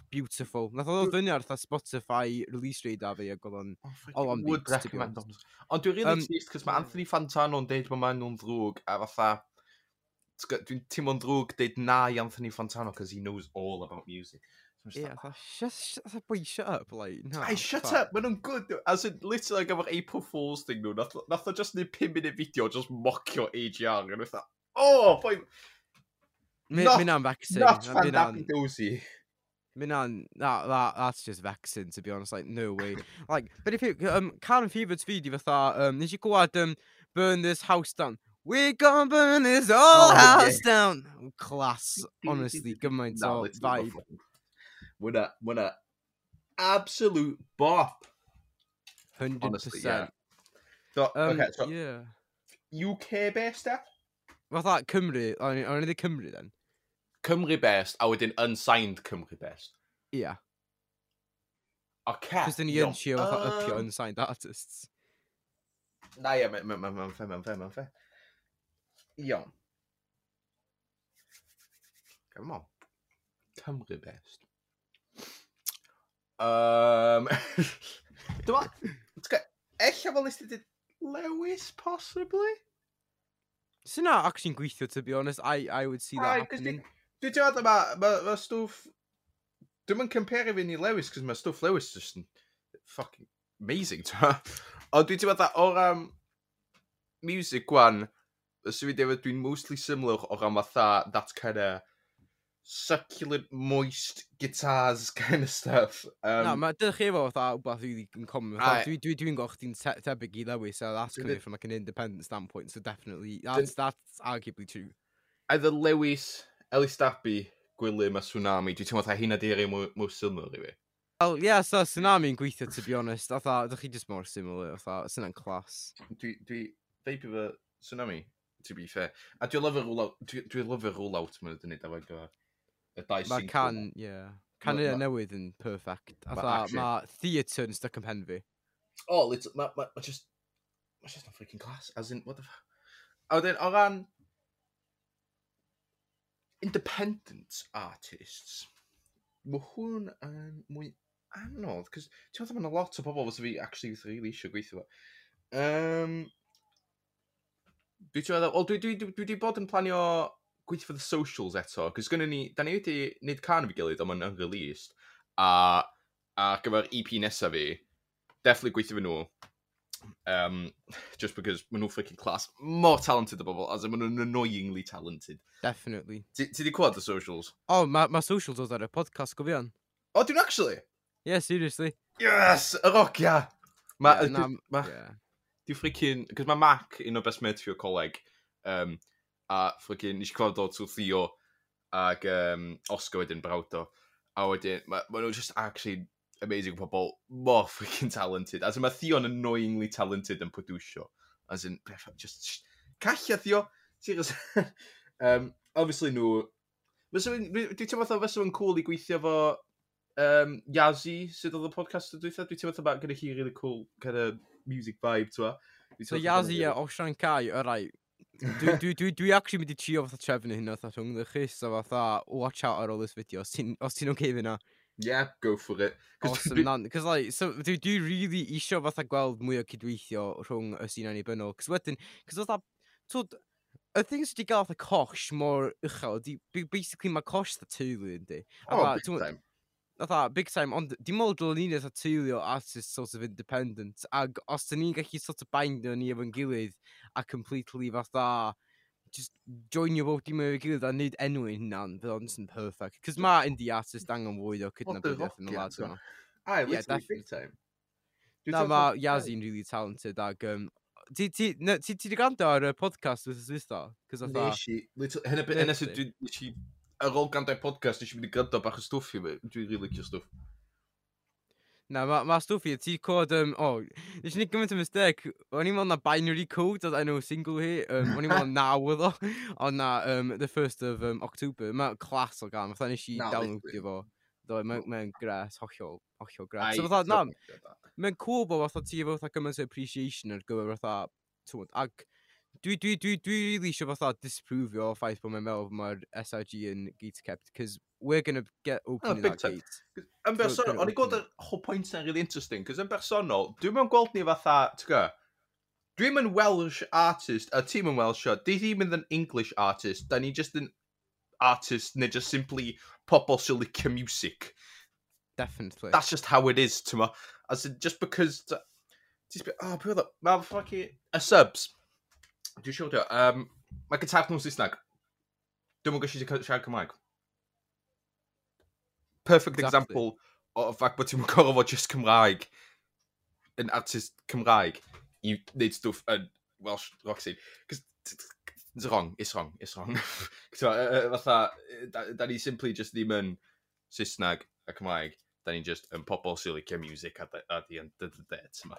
Beautiful. Nath oedd fyny ar Spotify release rate a fi a gweld o'n... Oh, oh would recommend Ond dwi'n really um, pleased, cos mae Anthony Fantano'n deud bod mae'n nhw'n ddrwg a fatha Dwi'n teimlo'n drwg deud na i Anthony Fontano, cos he knows all about music. Ie, yeah, like, shut, shut, boy, shut up, like, no. Ai, shut fuck. up, maen nhw'n good. As in, literally, like, April Fools thing nhw, nath, nath o just neud 5 minute video, just mocio AGR, Young, and fatha, oh, boy. Mynd am vexing. Not fan happy dozy. Mynd am, that, that, that's just vexing, to be honest, like, no way. like, but if you, um, Karen Fever's fi di fatha, um, nes i gwad, um, burn this house down. We bumping this whole oh, house yeah. down. Class, honestly, good mind. No, it's vibe. What a what a absolute bop. Hundred percent. So, um, okay, so yeah, UK based app. that about Cymru? Only, only the Cymru then. Cymru I would wedyn unsigned Cymru based. Ia. Ocê. Cos dyn ni yn siw fatha your unsigned artists. Nah yeah, man, man, man, fe, man, fe, man, fe. Iawn. Come on. Cymru best. Um, Dyma, ella fel nes ti dweud Lewis, possibly? Sy'n na actually'n gweithio, to be honest. I, I would see that Ai, 'cause happening. Dwi'n teimlo mae ma, stwff... Dwi'n mynd compare fi ni Lewis, cos mae stwff Lewis just yn fucking amazing, ti'n Ond dwi'n teimlo dda, o'r um, music gwan, Ys i fi defyd, dwi'n mostly symlwch o ran fatha that kind of succulent, moist guitars kind of stuff. Um, Na, mae dydych chi efo fatha wbeth i yn common. Dwi'n dwi, dwi gweld chdi'n te tebyg i lewis, so that's coming from like an independent standpoint, so definitely, that's, that's arguably true. Either Lewis, Ellis Dabby, Gwilym a Tsunami, dwi'n teimlo fatha hynna di un mwy syml i fi. Wel, ie, yeah, so Tsunami'n gweithio, to be honest. Atha, ydych chi just mor similar, atha, sy'n yn clas. Dwi, dwi, feipio fy Tsunami, to be fair. A dwi'n lyfio rule-out, dwi lyfio rule-out mae'n dweud efo gyfer y dau single. Mae can, ie. Yeah. Can yna newydd yn perfect. Atha, mae theatr yn stuck yn pen fi. O, oh, mae ma, ma just, ma just not freaking class. As in, what the fuck? A wedyn, o ran independent artists, mae hwn yn mwy anodd, cos ti'n meddwl mae'n a lot o bobl fysa fi actually really eisiau gweithio fo. Um, Dwi ti'n meddwl, wel, dwi, dwi, dwi, dwi, dwi bod yn planio gweithio for the socials eto, cos gynnu ni, da ni wedi wneud can fi gilydd, ond mae'n unreleased, a, a gyfer EP nesaf fi, definitely gweithio fy nhw, um, just because maen nhw'n freaking class. More talented o bobl, as in maen nhw'n annoyingly talented. Definitely. Ti di clywed y socials? O, oh, mae ma socials oedd ar y podcast, gofion. Oh, dwi'n actually? Yeah, seriously. Yes, y roc, ia. Yeah, ma, yeah, na, ma, yeah. Di ffricin... Cos mae Mac, un o best mates fi o coleg, um, a ffricin, nes i clywed o trwy Theo ag um, Oscar wedyn brawd o. A wedyn, mae ma nhw just actually amazing pobl, mor freaking talented. As in, mae Theo'n annoyingly talented yn producio. As in, just... Calla, Theo! Serious. um, obviously, nhw... Dwi'n teimlo fatha fysa fo'n cool i gweithio fo um, Yazzie sydd oedd y podcast o dweitha. Dwi'n teimlo fatha gyda hi really cool kind of music vibe, twa. So Yazzy a Osian Cai, o rai, dwi, dwi, dwi, dwi actually mynd i trio fatha trefnu hynna, fatha rhwng ddechus, so fatha, watch out ar ôl this video, os ti'n oce okay fyna. Yeah, go for it. Awesome, nan. Cos, like, so, dwi, dwi really isio fatha gweld mwy o cydweithio rhwng y sy'n annibynnol. Cos wedyn, cos fatha, twyd, y thing sydd wedi gael fatha cosh mor uchel, di, basically mae cosh dda teulu, yndi. Oh, big time fatha, big time, ond dim ond dylwn ni'n eitha teulio artist sort of independent, ag os dyn ni'n gallu sort of bindio ni efo'n gilydd, a completely fatha, just joinio bob dim efo'i gilydd a wneud enw i hynna'n, fydd o'n just yn perfect. Cos mae indie artist angen fwy o cydnabyddiaeth yn y lad yma. Ai, yeah, literally big time. Na, mae Yazi'n really talented, ag, um, ti di gwrando ar y podcast wrth wythnos dwytho? Nes i, hynny sydd dwi ar ôl gandau podcast, nes i mynd i gynta bach o stwff i fi. Dwi'n rili cio stwff. Na, mae ma stwff i, ti cod, um, o, oh, nes i ni gymaint o mistec, o'n i'n meddwl na binary code oedd enw single hi, um, o'n i'n meddwl naw oedd o, ond na, um, the 1st of um, October, mae clas o gan, fatha nes i downloadio fo. Do, mae'n ma gres, hollol, hollol gres. So fatha, na, mae'n cool bo fatha ti efo fatha gymaint o appreciation ar gyfer fatha, twod, ag Dwi, dwi, dwi, dwi really eisiau fatha disprofio o ffaith bod mae'n meddwl mae'r SRG yn gate kept, cos we're going to get open oh, in that time. gate. Yn bersonol, o'n i gweld y whole point na'n really interesting, cos yn bersonol, dwi'n mynd gweld ni fatha, tyga, dwi'n mynd Welsh artist, a ti'n mynd Welsh, di ddim yn English artist, da ni just yn artist, neu just simply pobl sy'n licio music. Definitely. That's just how it is, ti'n ma. As in, just because... Just be, oh, pwy oedd o? Mae fucking... Y subs. Dwi'n siŵr dio. Um, mae gyntaf nhw'n Saesneg. Dwi'n mwyn gallu siarad Cymraeg. Perfect exactly. example o ffac bod ti'n gorfod fod just Cymraeg yn artist Cymraeg i wneud stwff yn Welsh rock scene. Cos, It's wrong, it's wrong, it's wrong. Fatha, da ni simply just ddim yn Saesneg a Cymraeg. Da ni'n just yn pobl sy'n licio music a di yn dy dy dy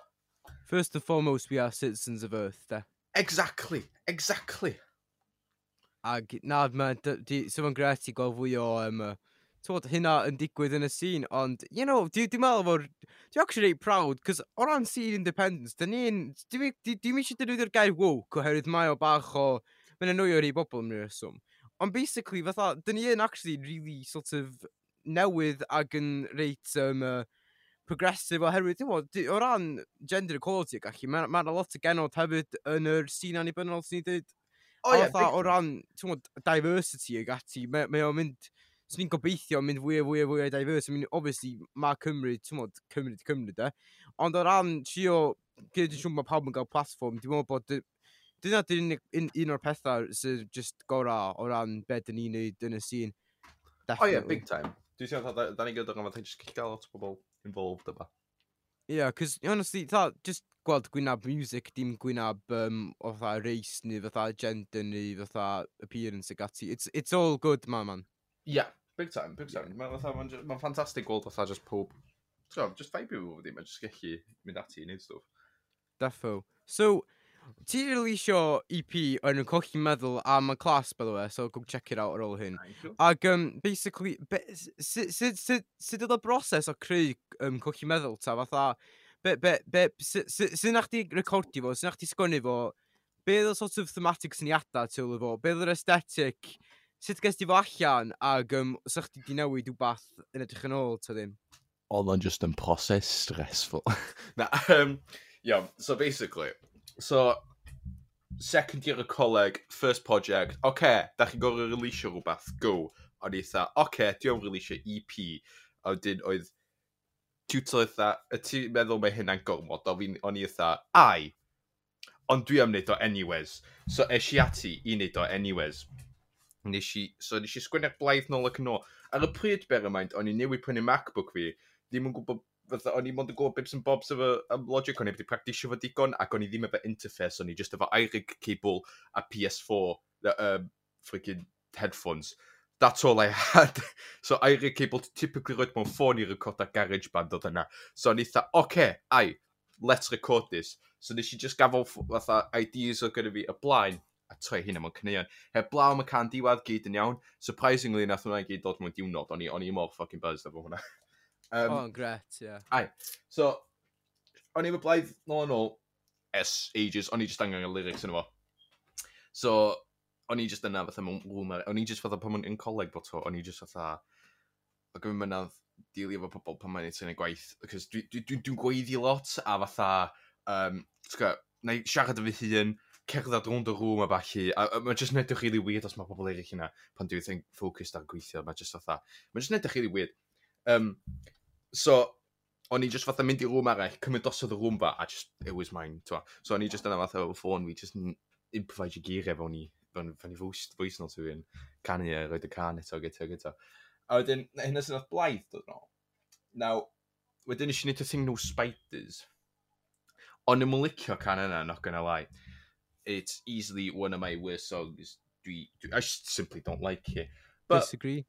First and foremost, we are citizens of Earth, da. Exactly, exactly. Ag, na, so mae'n gret i gweld fwy o um, tywod, hynna yn digwydd yn y sîn, ond, you know, dwi'n dwi meddwl fod, dwi'n actually reit proud, cos o ran sîn independence, dyn ni'n, dwi'n dwi, dwi eisiau defnyddio'r gair woke, oherwydd mae o bach o, mae'n anwyo i bobl yn yr yswm. Ond basically, fatha, dyn ni yn actually really sort of newydd ag yn reit, um, uh, progressive oherwydd, ti'n bod, o ran gender equality ac allu, mae'n ma, lot o genod hefyd yn yr sîn annibynnol sy'n dweud. O, ie. Yeah, o ran, ti'n bod, diversity ac ati, mae o'n mynd, swn i'n gobeithio mynd fwy a fwy a fwy a diverse. I mean, obviously, mae Cymru, ti'n bod, Cymru di Cymru, de. Ond o ran, trio, gyda ti'n siŵr mae pawb yn cael platform, dwi'n meddwl bod dyna dyn un, un, un o'r pethau sydd just gorau o ran beth dyn ni'n neud yn y sîn. O oh, yeah, big time. Dwi'n siŵr, da, da ni'n gyda'r gofod, ti'n just gael lot o bobl involved yma. Ie, yeah, cos, honestly, ta, just gweld gwynab music, dim gwynab um, o fatha race neu fatha gender neu fatha appearance ag ati. It's, it's all good, ma, man. Ie, yeah, big time, big time. Yeah. Mae'n ma, ma, ma ffantastig gweld fatha just pob... So, just vibe i fod i, mae'n just gallu mynd ati i wneud stwff. Defo. So, Ti releasio EP yn y cochi meddwl am y clas, by the way, so go check it out ar ôl hyn. Ac, um, basically, be, sut sut sut sut oedd y broses o creu um, cochi meddwl, ta, fatha, be, be, be, sut na chdi recordio fo, sy'n na chdi sgwennu fo, be oedd y sort of thematic syniadau tu ôl fo, be oedd yr aesthetic, sut ges ti fo allan, ac um, sut chdi di newid wbath yn edrych yn ôl, ta ddim? Oedd o'n just yn proses stressful. na, um, yeah, so basically, So, second year o coleg, first project, oce, okay, da chi'n gorau releasio rhywbeth, go. O'n i eitha, oce, okay, diolch releasio EP. A wedyn oedd tiwtor eitha, y ti meddwl mae hynna'n gormod, o fi'n, o'n i eitha, ai. Ond dwi am wneud o anyways. So es i ati i wneud o anyways. Nes i, so nes i sgwennu'r blaidd nôl ac yn ôl. Ar y pryd, bear in mind, o'n i newid prynu MacBook fi, ddim yn gwybod fatha, o'n i mond yn gwybod bits and bobs efo um, logic, o'n i wedi practisio fo digon, ac o'n i ddim efo interface, o'n i just efo iRig cable a PS4, uh, um, freaking headphones. That's all I had. so Eirig cable typically roed mewn ffôn i record ar GarageBand oedd yna. So o'n i eitha, oce, okay, ai, let's record this. So nes i just gafel fatha ideas o gyda fi y blaen, a troi hynna mewn cynnion. Heb blaw mae can diwedd gyd yn iawn. Surprisingly, nath hwnna gyd dod mewn diwrnod. O'n i, on i mor ffucking buzzed efo hwnna. Um, oh, gret, ie. Yeah. Ai. So, o'n i'n blaid nôl yn ôl, es ages, o'n i just angen y lyrics yn efo. So, o'n i just yna fatha mewn lwmer, o'n i just fatha pan yn coleg bod o'n i just fatha, o gyfyn mynydd dilio efo pobl pan mae'n ei gwaith, cos dwi'n dwi, dwi, dwi gweiddi lot, a fatha, um, na i siarad y efo hun, cerdded rownd y rŵm a falle, a, a mae'n just edrych really weird os mae pobl eraill yna, pan dwi'n ffocused ar gweithio, mae'n just fatha, mae'n just edrych really weird. Um, So, o'n i just fatha mynd i rŵm arall, cymryd dosodd y rŵm fa, a just, it was mine, twa. So, o'n i just yna fatha o ffôn fi, just improvise i geiriau fewn i, fewn, fewn i voice, voice note fi yn canu, e, a roed y can eto, gyda, gyda. A wedyn, hynna sy'n oedd blaith, dod yn. Now, wedyn eisiau neud y thing no spiders. Ond ym licio can yna, not gonna lie. It's easily one of my worst songs. Dwi, dwi, I just simply don't like it. But, Disagree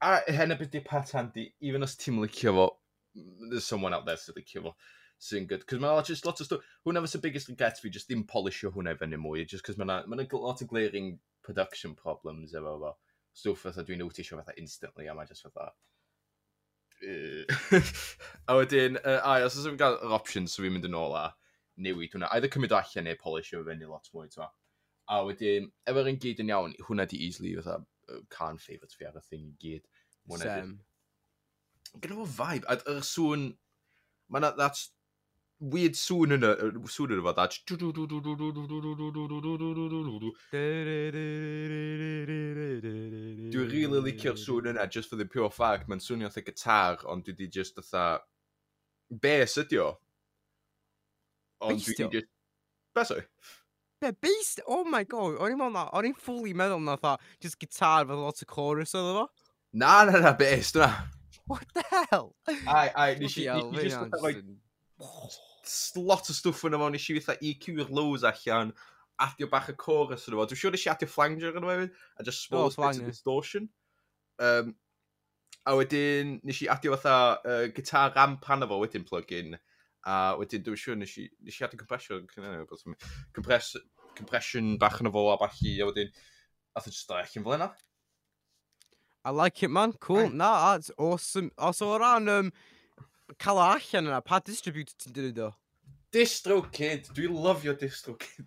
a hen y beth di pat handi, even os ti'n licio fo, there's someone out there sy'n licio fo sy'n good. Cos mae'n just lot of stuff, hwnna was the biggest Gatsby, just dim polisio hwnna i fyny mwy, just cos mae'n ma lot of glaring production problems efo fo. Stwff fatha dwi'n notisio fatha instantly, a mae just fatha... a wedyn, uh, ai, os ydym gael yr options so fi'n mynd yn ôl a newid hwnna, either cymryd allan neu polisio fe fyny lot mwy, twa. A wedyn, efo'r un gyd yn iawn, hwnna di easily fatha can favourite fi ar y thing i gyd. Sem. Gyda fo vibe, a y sŵn, mae na, that's weird sŵn yna, sŵn yna fo, that's... Dwi'n really licio'r sŵn yna, just for the pure fact, mae'n swnio eitha gitar, ond dwi di just eitha... Bass ydi o. Ond dwi di just... Beth Be, based? Oh my god, o'n i'n meddwl na, o'n i'n fully meddwl na tha, just gitar fath lot o chorus oedd efo. Na, na, na, based, na. What the hell? Ai, ai, nes i, nes i, just, lot o stwff yn efo, nes i fatha EQ'r lows allan, adio bach y chorus yn efo. Dwi'n siŵr nes i adio flanger yn efo, a just oh, small oh, bits of distortion. Um, a wedyn, nes i adio fatha uh, gitar ramp pan efo wedyn plug-in, A wedyn, dwi'n siŵr, nes i, nes i adeg compression, compress, compression bach yn y fo a i, a wedyn, a dwi'n just allan fel yna. I like it, man. Cool. Na, that's awesome. Os o ran um, cael o allan yna, pa distributor ti'n dynnu do? Distro Kid. Dwi'n lyfio Distro Kid.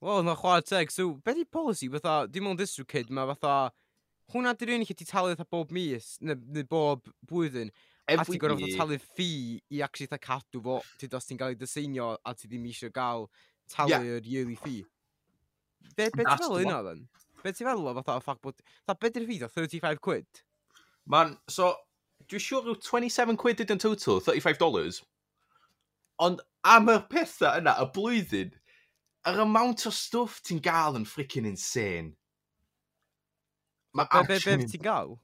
Wel, na chwarae teg. So, be di policy? Fatha, dim ond Distro Kid, mae fatha... Hwna di'r unig lle ti talu fatha bob mis, neu, neu bob blwyddyn a ti'n gorfod talu ffi i actually ta cadw fo, ti dos ti'n cael ei dyseinio a ti ddim eisiau gael talu yeah. yr yearly fee. Be, be ti'n fel yna, then? Be ti'n fel o fatha o ffac bod... Ta, be di'r fee, 35 quid? Man, so, dwi'n siŵr yw 27 quid yn total, 35 dollars. Ond am y pethau yna, y blwyddyn, yr amount o stwff ti'n gael yn freaking insane. Mae be, be, be, be ti'n gael?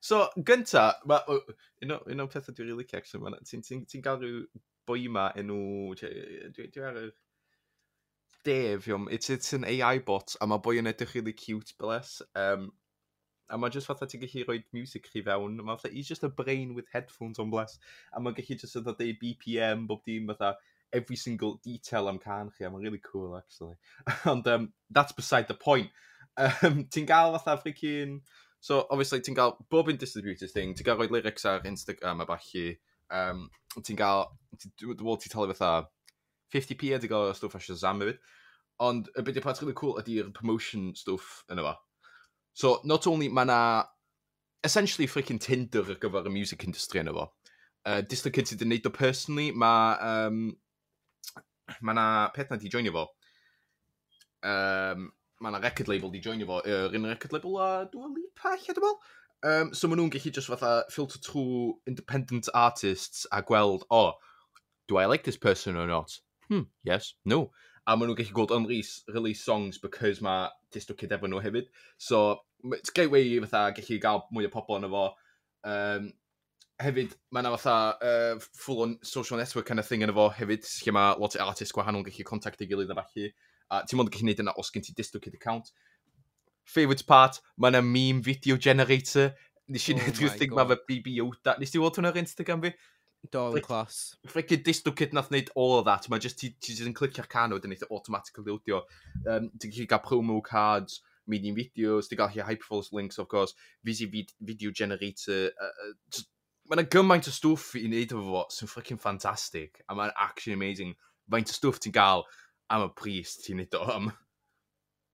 So, gynta, ma, un o, un o pethau dwi'n rili licio, ti'n ti, ti gael rhyw boi ma enw, dwi ar y... Dave, it's, it's an AI bot, a mae boi yn edrych really cute, bless. Um, a mae just fatha ti'n gallu rhoi music chi fewn, a mae fatha, he's just a brain with headphones on, bless. A mae'n gallu just fatha deu BPM, bob dim, fatha, every single detail am can chi, a mae'n really cool, actually. And um, that's beside the point. Um, ti'n gael fatha freaking So, obviously, ti'n cael bob un distributor thing, ti'n cael rhoi lyrics ar Instagram a balli, um, ti'n cael, wel, ti'n talu fatha 50p a ti'n cael stwff a Shazam hefyd, ond y beth yw'r part really cool ydy'r promotion stwff yn yma. So, not only mae na essentially freaking Tinder ar gyfer y music industry yn fo. Uh, District Kids sydd yn neud o personally, mae um, ma na peth na di joinio fo. Um, mae yna record label di joinio fo, yr er, un record label a Dua Lipa, lle dwi'n meddwl. Um, so maen nhw'n gallu just fatha filter trwy independent artists a gweld, o, oh, do I like this person or not? Hmm, yes, no. A maen nhw'n gallu gweld unrelease release songs because mae disdo cyd efo nhw hefyd. So, it's gateway i fatha gallu gael mwy o pobl yn efo. Um, hefyd, mae yna fatha uh, full-on social network kind of thing yn efo hefyd, lle mae lot o artists gwahanol yn gallu contactio gilydd a falle. A ti'n mwyn gallu gwneud yna os gen ti DistroKid account. Favourite part, mae yna meme video generator. Nes i oh my rhyw thing mae fe BB Yoda. Nes ti weld hwnna ar Instagram fi? Do, yn class. Frickin DistroKid nath wneud all of that. Mae just, ti, ti yn clicio'r canwyd yn eitha e automatically loadio. Um, ti'n gallu gael promo cards, medium videos, ti'n gallu hyperfalls links, of course, busy vid video generator. Uh, uh, mae yna gymaint o stwff i wneud efo fo sy'n ffrickin fantastic. A mae'n actually amazing. Faint o stwff ti'n gael am y pris ti'n neud o am.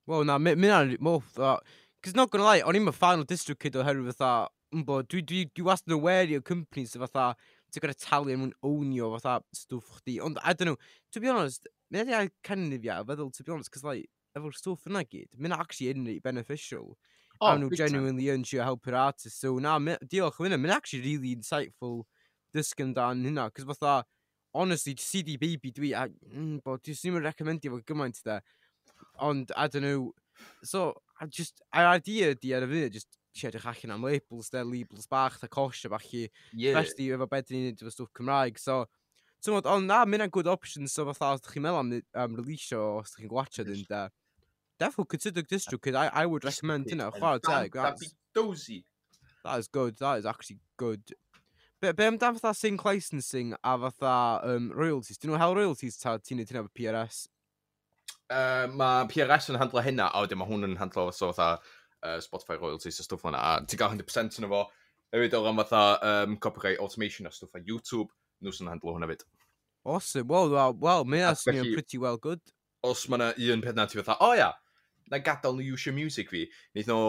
Wel, na, mi anodd, mo, dda. Cos not gonna lie, o'n i'n fan o district kid oherwydd fatha, mbo, dwi, dwi, dwi wastad yn aware o companies so fatha, ti'n gorau talu yn mwyn ownio fatha stwff chdi. Ond, I don't know, to be honest, mi na'n ei cynnydd ia, feddwl, to be honest, cos like, efo'r stwff yna gyd, mi na'n actually unrhyw beneficial. Oh, a I'm genuinely yn trio helpu'r artist. So, na, diolch yn hynny, mi'n actually really insightful dysgu dan hynna. Cos fatha, honestly, CD Baby dwi, a, mm, bo, dwi ddim yn recommendio fo gymaint da. Ond, I don't know, so, I just, a'r idea di ar y fyd, just eisiau edrych allan am labels, de, labels bach, da cosio bach i, yeah. especially efo beth ni'n neud efo stwff Cymraeg, so, so modd, ond na, mynd good options, so fatha, os ydych chi'n meddwl am, am release o, os ydych chi'n gwachio dyn, da, definitely consider Distro Kid, I, I would recommend, you know, chwarae teg, that's... Be dozy. That is good, that is actually good. Be, be amdan fatha sync licensing a fatha um, royalties? Dyn nhw hel royalties ta ti'n neud hynna efo PRS? Uh, mae PRS yn handlo hynna, a wedyn mae hwn yn handlo so fatha uh, Spotify royalties a stwff hwnna. A ti'n gael 100% yn efo, hefyd o ran fatha um, copyright automation a stwff a YouTube, nhw sy'n handlo hwnna fyd. Awesome, wow, wow, wow, mae a swnio'n pretty well good. Os mae yna un peth na ti fatha, o oh, ia, na gadael nhw use your music fi, wneud nhw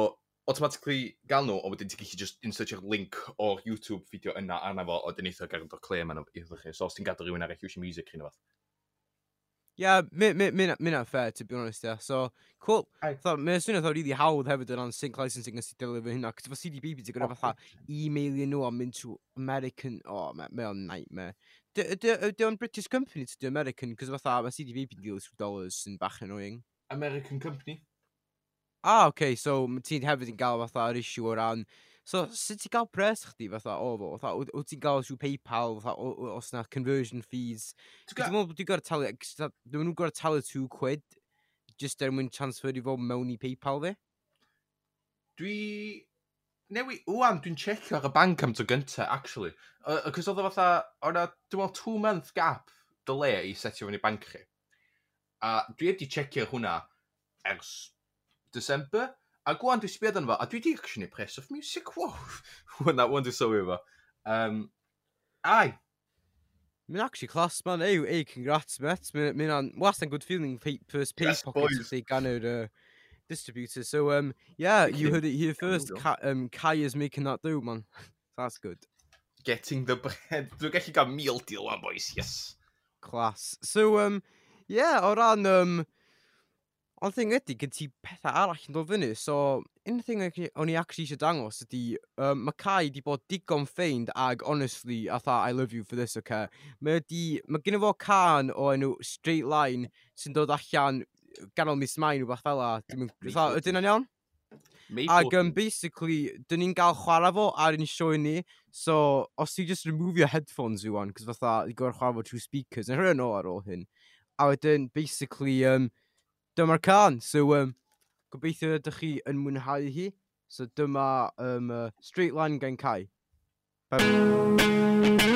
automatically gael nhw, o wedyn ti'n gallu just insertio'r link o'r YouTube fideo yna arna fo, o dyn eitha gael o'r claim yna iddo chi. So os ti'n gadw rhywun arall iwsio music chi'n fath. Yeah, mynd fair, to be honest, yeah. So, cool. So, Mae'n swnio eitha really hawdd hefyd yn on-sync licensing yn sy'n deliver hynna. Cos efo CDBB, ti'n gwneud fatha e-mailio nhw a mynd to American... O, mae o'n nightmare. Ydy o'n British company to do American, cos fatha mae CDBB yn deal with dollars yn bach annoying. American company? ah, okay, so ti'n hefyd yn gael fatha yr issue o ran... So, sut ti'n gael pres chdi fatha o fo? Fatha, wyt ti'n gael siw PayPal, fatha, os na conversion fees? Dwi'n meddwl bod dwi'n gorau talu, dwi'n nhw'n gorau talu 2 quid, just er mwyn transfer i fo mewn i PayPal fi. Dwi... Newi, wwan, dwi'n checio ar y bank am to gynta, actually. Cos oedd o fatha, o'na, dwi'n meddwl, two month gap delay i setio fyny bank chi. A dwi wedi checio hwnna ers December. A gwan dwi'n sbiodd yn fo, a dwi wedi actually press of music, wow. Hwna, hwn dwi'n sylwi fo. Um, ai, Mae'n actually class, man. Ei, ei, congrats, met. Mae'n an, wast yn good feeling pay, first pay Yes, pockets boys. felly gan yr uh, distributor. So, um, yeah, you Wicked. heard it here first. go. Ka um, Kai is making that do, man. That's good. getting the bread. Dwi'n gallu gael meal deal wan, boys, yes. Class. So, um, yeah, o ran, um, Ond thing ydy, gyd ti pethau arall yn dod fyny, so un anything o'n i actually eisiau dangos ydy, um, mae Kai di bod digon ffeind ag honestly, a tha, I love you for this, okay? Mae, di, mae gen i fo can o enw straight line sy'n dod allan ganol mis mai nhw bach fel a. Ydyn nhw'n iawn? Ag um, basically, dyn ni'n gael chwarae fo ar un sioe ni, so os ti just remove your headphones i wan, cos fatha, i gorau chwarae fo trwy speakers, yn rhywun o ar ôl hyn. A wedyn, basically, um, dyma'r can. So, um, gobeithio ydych chi yn mwynhau hi. So, dyma um, uh, Straight Line gan Kai. Bye. -bye.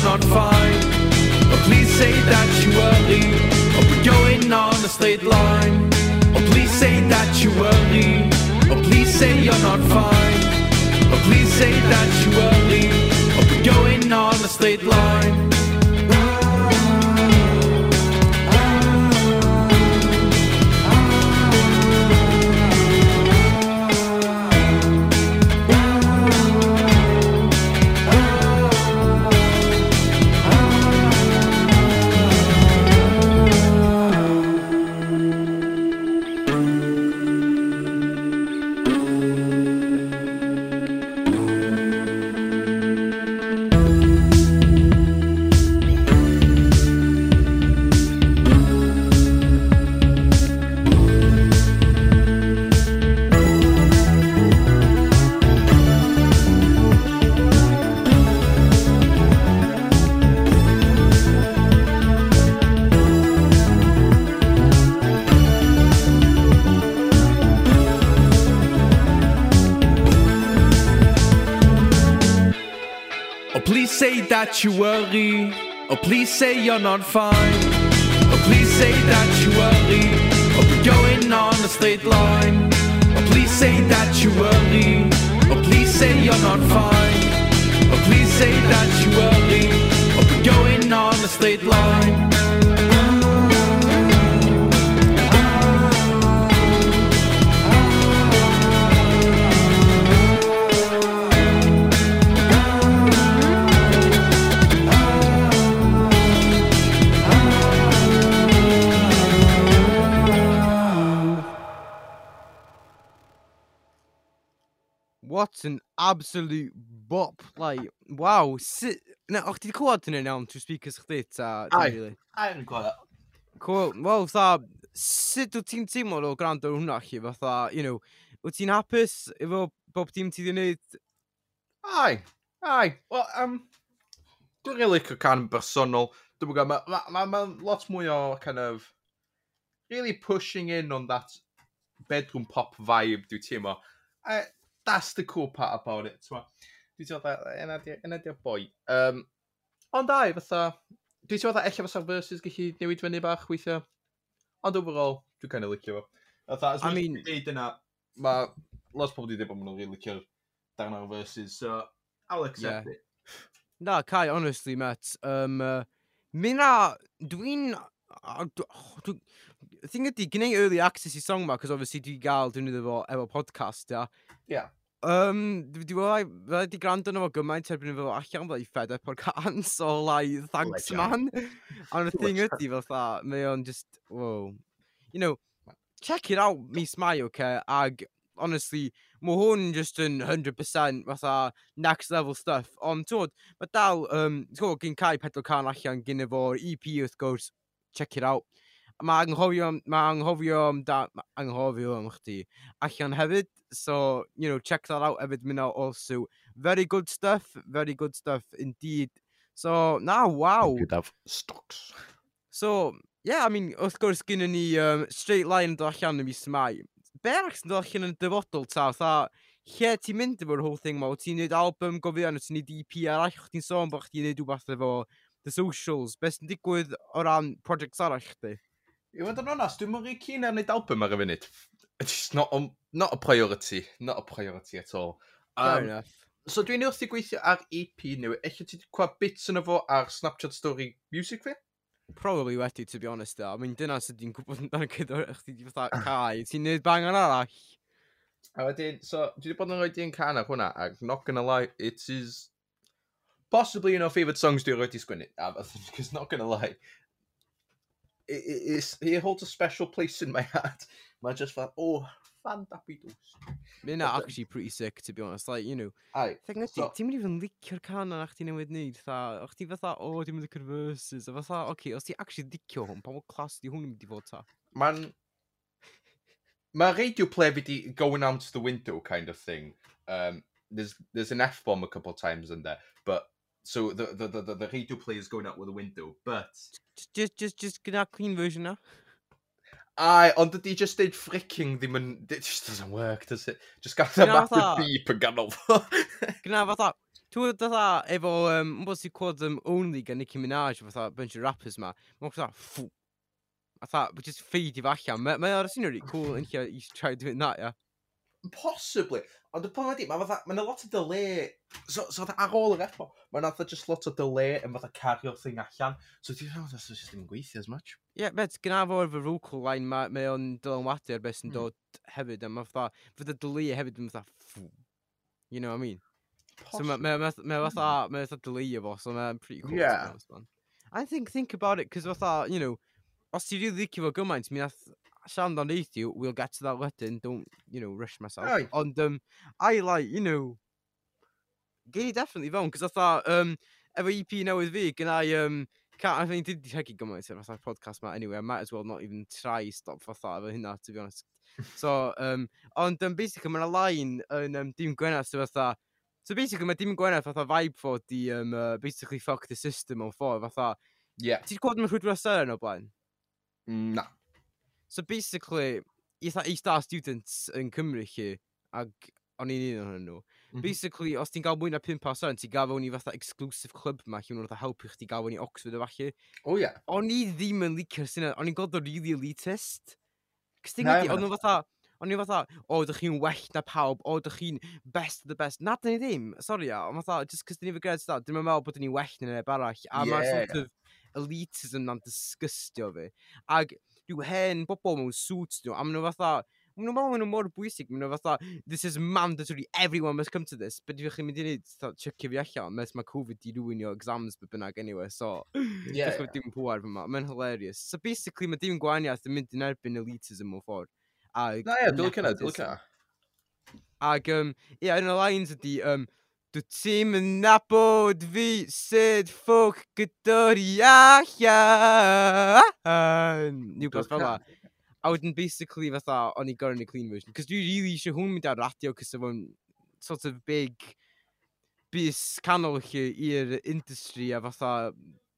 You're not fine. Oh, please say that you worry. Oh, we're going on a straight line. Oh, please say that you worry. Oh, please say you're not fine. Oh, please say that you worry. Oh, we're going on a straight line. That you worry. Oh, please say you're not fine. Oh, please say that you worry. Oh, we're going on a straight line. Oh, please say that you worry. Oh, please say you're not fine. Oh, please say that you worry. Oh, we're going on a straight line. absolute bop. Like, wow. Sut... Na, o'ch ti wedi clywed hynny'n iawn trwy speakers chdi, ta? Ai, ai, yn clywed. Cool. Wel, fatha, sut wyt ti'n teimlo o gwrando hwnna chi? Fatha, you know, wyt ti'n hapus efo bob dim ti wedi wneud? Ai, ai. Wel, um, dwi'n really licio can bersonol. Dwi'n gwybod, mae ma, ma, ma lot mwy o kind of really pushing in on that bedroom pop vibe, dwi'n teimlo. Uh, that's the cool part about it. Dwi ti'n meddwl, yna di'r boi. Um, ond ai, fatha, dwi ti'n meddwl, eich fatha versus gallu newid fyny bach weithio. Ond overall, dwi'n kind of licio fo. Fatha, as I mean, dweud yna, mae lots pobl wedi dweud bod nhw'n really licio'r darn o'r versus, so I'll accept yeah. it. Na, Kai, honestly, Matt, um, uh, mi na, dwi'n... Dwi, y thing ydi, gwneud early access i song ma, cos obviously dwi gael, dwi'n iddo fo efo podcast, ia. Yeah. Um, dwi wedi bod, fe wedi gwrando arno fo gymaint erbyn efo allan fel i fed up can, so like, thanks man. Ond y thing ydi fel tha, mae o'n just, wow. You know, check it out mis mai, okay? Ag, honestly, mae hwn just yn 100% fatha next level stuff. Ond twod, mae dal, um, ti'n gyn cael pedal can allan gyn efo'r EP wrth gwrs, check it out mae anghofio, mae anghofio, da, ma anghofio am chdi allan hefyd. So, you know, check that out hefyd mynd also. Very good stuff, very good stuff indeed. So, na, wow. Gyda'r stocks. So, yeah, I mean, wrth gwrs gyda ni um, straight line yn dod allan yn mis mai. Be Berach sy'n dod allan yn dyfodol ta, tha, lle ti'n mynd efo'r whole thing ma? Ti'n neud album gofio, ti'n neud EP arall, ti'n sôn bod chdi'n neud rhywbeth efo the socials, Be sy'n digwydd o ran projects arall chdi? I fod yn onast, dwi'n mwyn i cyn ar wneud album ar y funud. It's not a, not a priority. Not a priority at all. Um, enough. So dwi'n wrth i gweithio ar EP newydd. Eich ti cwa bits yn efo ar Snapchat Story Music fi? Probably wedi, to be honest. I mean, dyna sydd wedi'n gwybod yn gyda chdi di fatha cae. Ti'n neud bang yn arall? A wedyn, so, dwi wedi bod yn rhoi di'n can ar hwnna, ac not gonna lie, it is possibly un you o'r favourite songs dwi'n rhoi di sgwynnu. A, because not gonna lie, it, it, he holds a special place in my heart. Mae just fel, oh, fan dabu dws. Mae yna actually pretty sick, to be honest. Like, you know. Ai. Thing ydy, so, ti'n mynd i fod yn licio'r can yna chdi newydd wneud. Tha, o'ch ti fatha, o, oh, ti'n mynd i converses. A fatha, oce, okay, os ti actually licio hwn, pa mor clas di hwn yn mynd i fod ta? Mae'n... Mae radio play fi di going out the window kind of thing. Um, there's, there's an F-bomb a couple times in there, but So the, the, the, the, the play is going out with the window, but... Just, just, just gyda clean version na? I ond ydy just did fricking ddim yn... It just doesn't work, does it? Just gael that massive beep yn ganol fo. Gna fatha, Ti'n gwybod fatha efo, um, bod ti'n cwrdd um, Only gan Nicki Minaj, fatha bunch of rappers ma, mae'n fatha, ffw. Fatha, just ffeid i falle. Mae o'r sy'n really cool yn lle, i try doing that, yeah. Possibly. Ond y problem ydy, mae fatha, mae'n lot o delay. So, so fatha, ar ôl yr EPO, mae'n fatha just lot o delay yn fatha cario'r thing allan. So ti'n meddwl, that's just ddim gweithio as much. Ie, yeah, bet, gyda fo'r fy rwcl line, mae ma o'n dylanwadu ar beth sy'n mm. dod hefyd. A mae fatha, fatha delay hefyd yn fatha, you know what I mean? Possibly. So mae ma, ma, fatha, mae fatha delay efo, so mae'n pretty cool. Yeah. I think, think about it, cos fatha, you know, os ti'n rili ddicio fo gymaint, mi nath siarad o'n neithiw, we'll get to that wedyn, don't, you know, rush myself. Right. Ond, um, I like, you know, gen i definitely fewn, cos thought um, efo EP newydd fi, gen i, um, can't, I think, did regu gymaint efo fatha'r podcast ma, anyway, I might as well not even try stop fatha efo hynna, to be honest. so, um, ond, um, basically, mae'n line yn um, dim gwenna, so fatha, so basically, mae dim gwenna fatha vibe fo di, um, uh, basically, fuck the system o'n ffordd, fatha, Yeah. Ti'n gwybod mae'n rhwydwa'r ser yn o blaen? Na. So basically, eitha eitha students yn Cymru chi, ag o'n i'n un o'n nhw. Mm. Basically, os ti'n gael mwy na 5 pas o'n, ti'n gael fewn i fatha exclusive club ma, lle wna'n helpu chdi gael fewn i Oxford o falle. O ie. O'n i ddim yn licio'r syniad, o'n i'n gweld o'n really elitist. Cys ti'n gwybod, o'n nhw fatha, o'n i fatha, o, dych chi'n well na pawb, o, dych chi'n best of the best. Na, dyn ni ddim, sori, ia, ond fatha, just cys dyn ni fy gred stad, dyn ni'n meddwl bod dyn ni well na neb arall, a yeah. mae'r sort of elitism na'n disgustio fi. Ag, rhyw hen bobl mewn suits nhw, a maen nhw fatha, maen nhw'n meddwl maen nhw mor bwysig, maen nhw fatha, this is mandatory, everyone must come to this, but ydych chi'n mynd i wneud, chycio fi allan, mes mae Covid i rwinio exams beth bynnag anyway, so, yeah, yeah. dim pwar fyma, mae'n hilarious. So basically, mae dim gwahaniaeth yn mynd yn erbyn elitism o ffordd. Na ie, dwi'n lycyn dwi'n lycyn na. Ac, um, ie, yeah, yn y lines ydi, um, Dw ti'n yn nabod fi sydd ffwc gyda'r iachan. Rhywbeth fel la. A wedyn basically fatha o'n i gorau y clean version. Cos dwi really eisiau hwn mynd ar radio cos efo'n sort of big bus canol chi i'r industry a fatha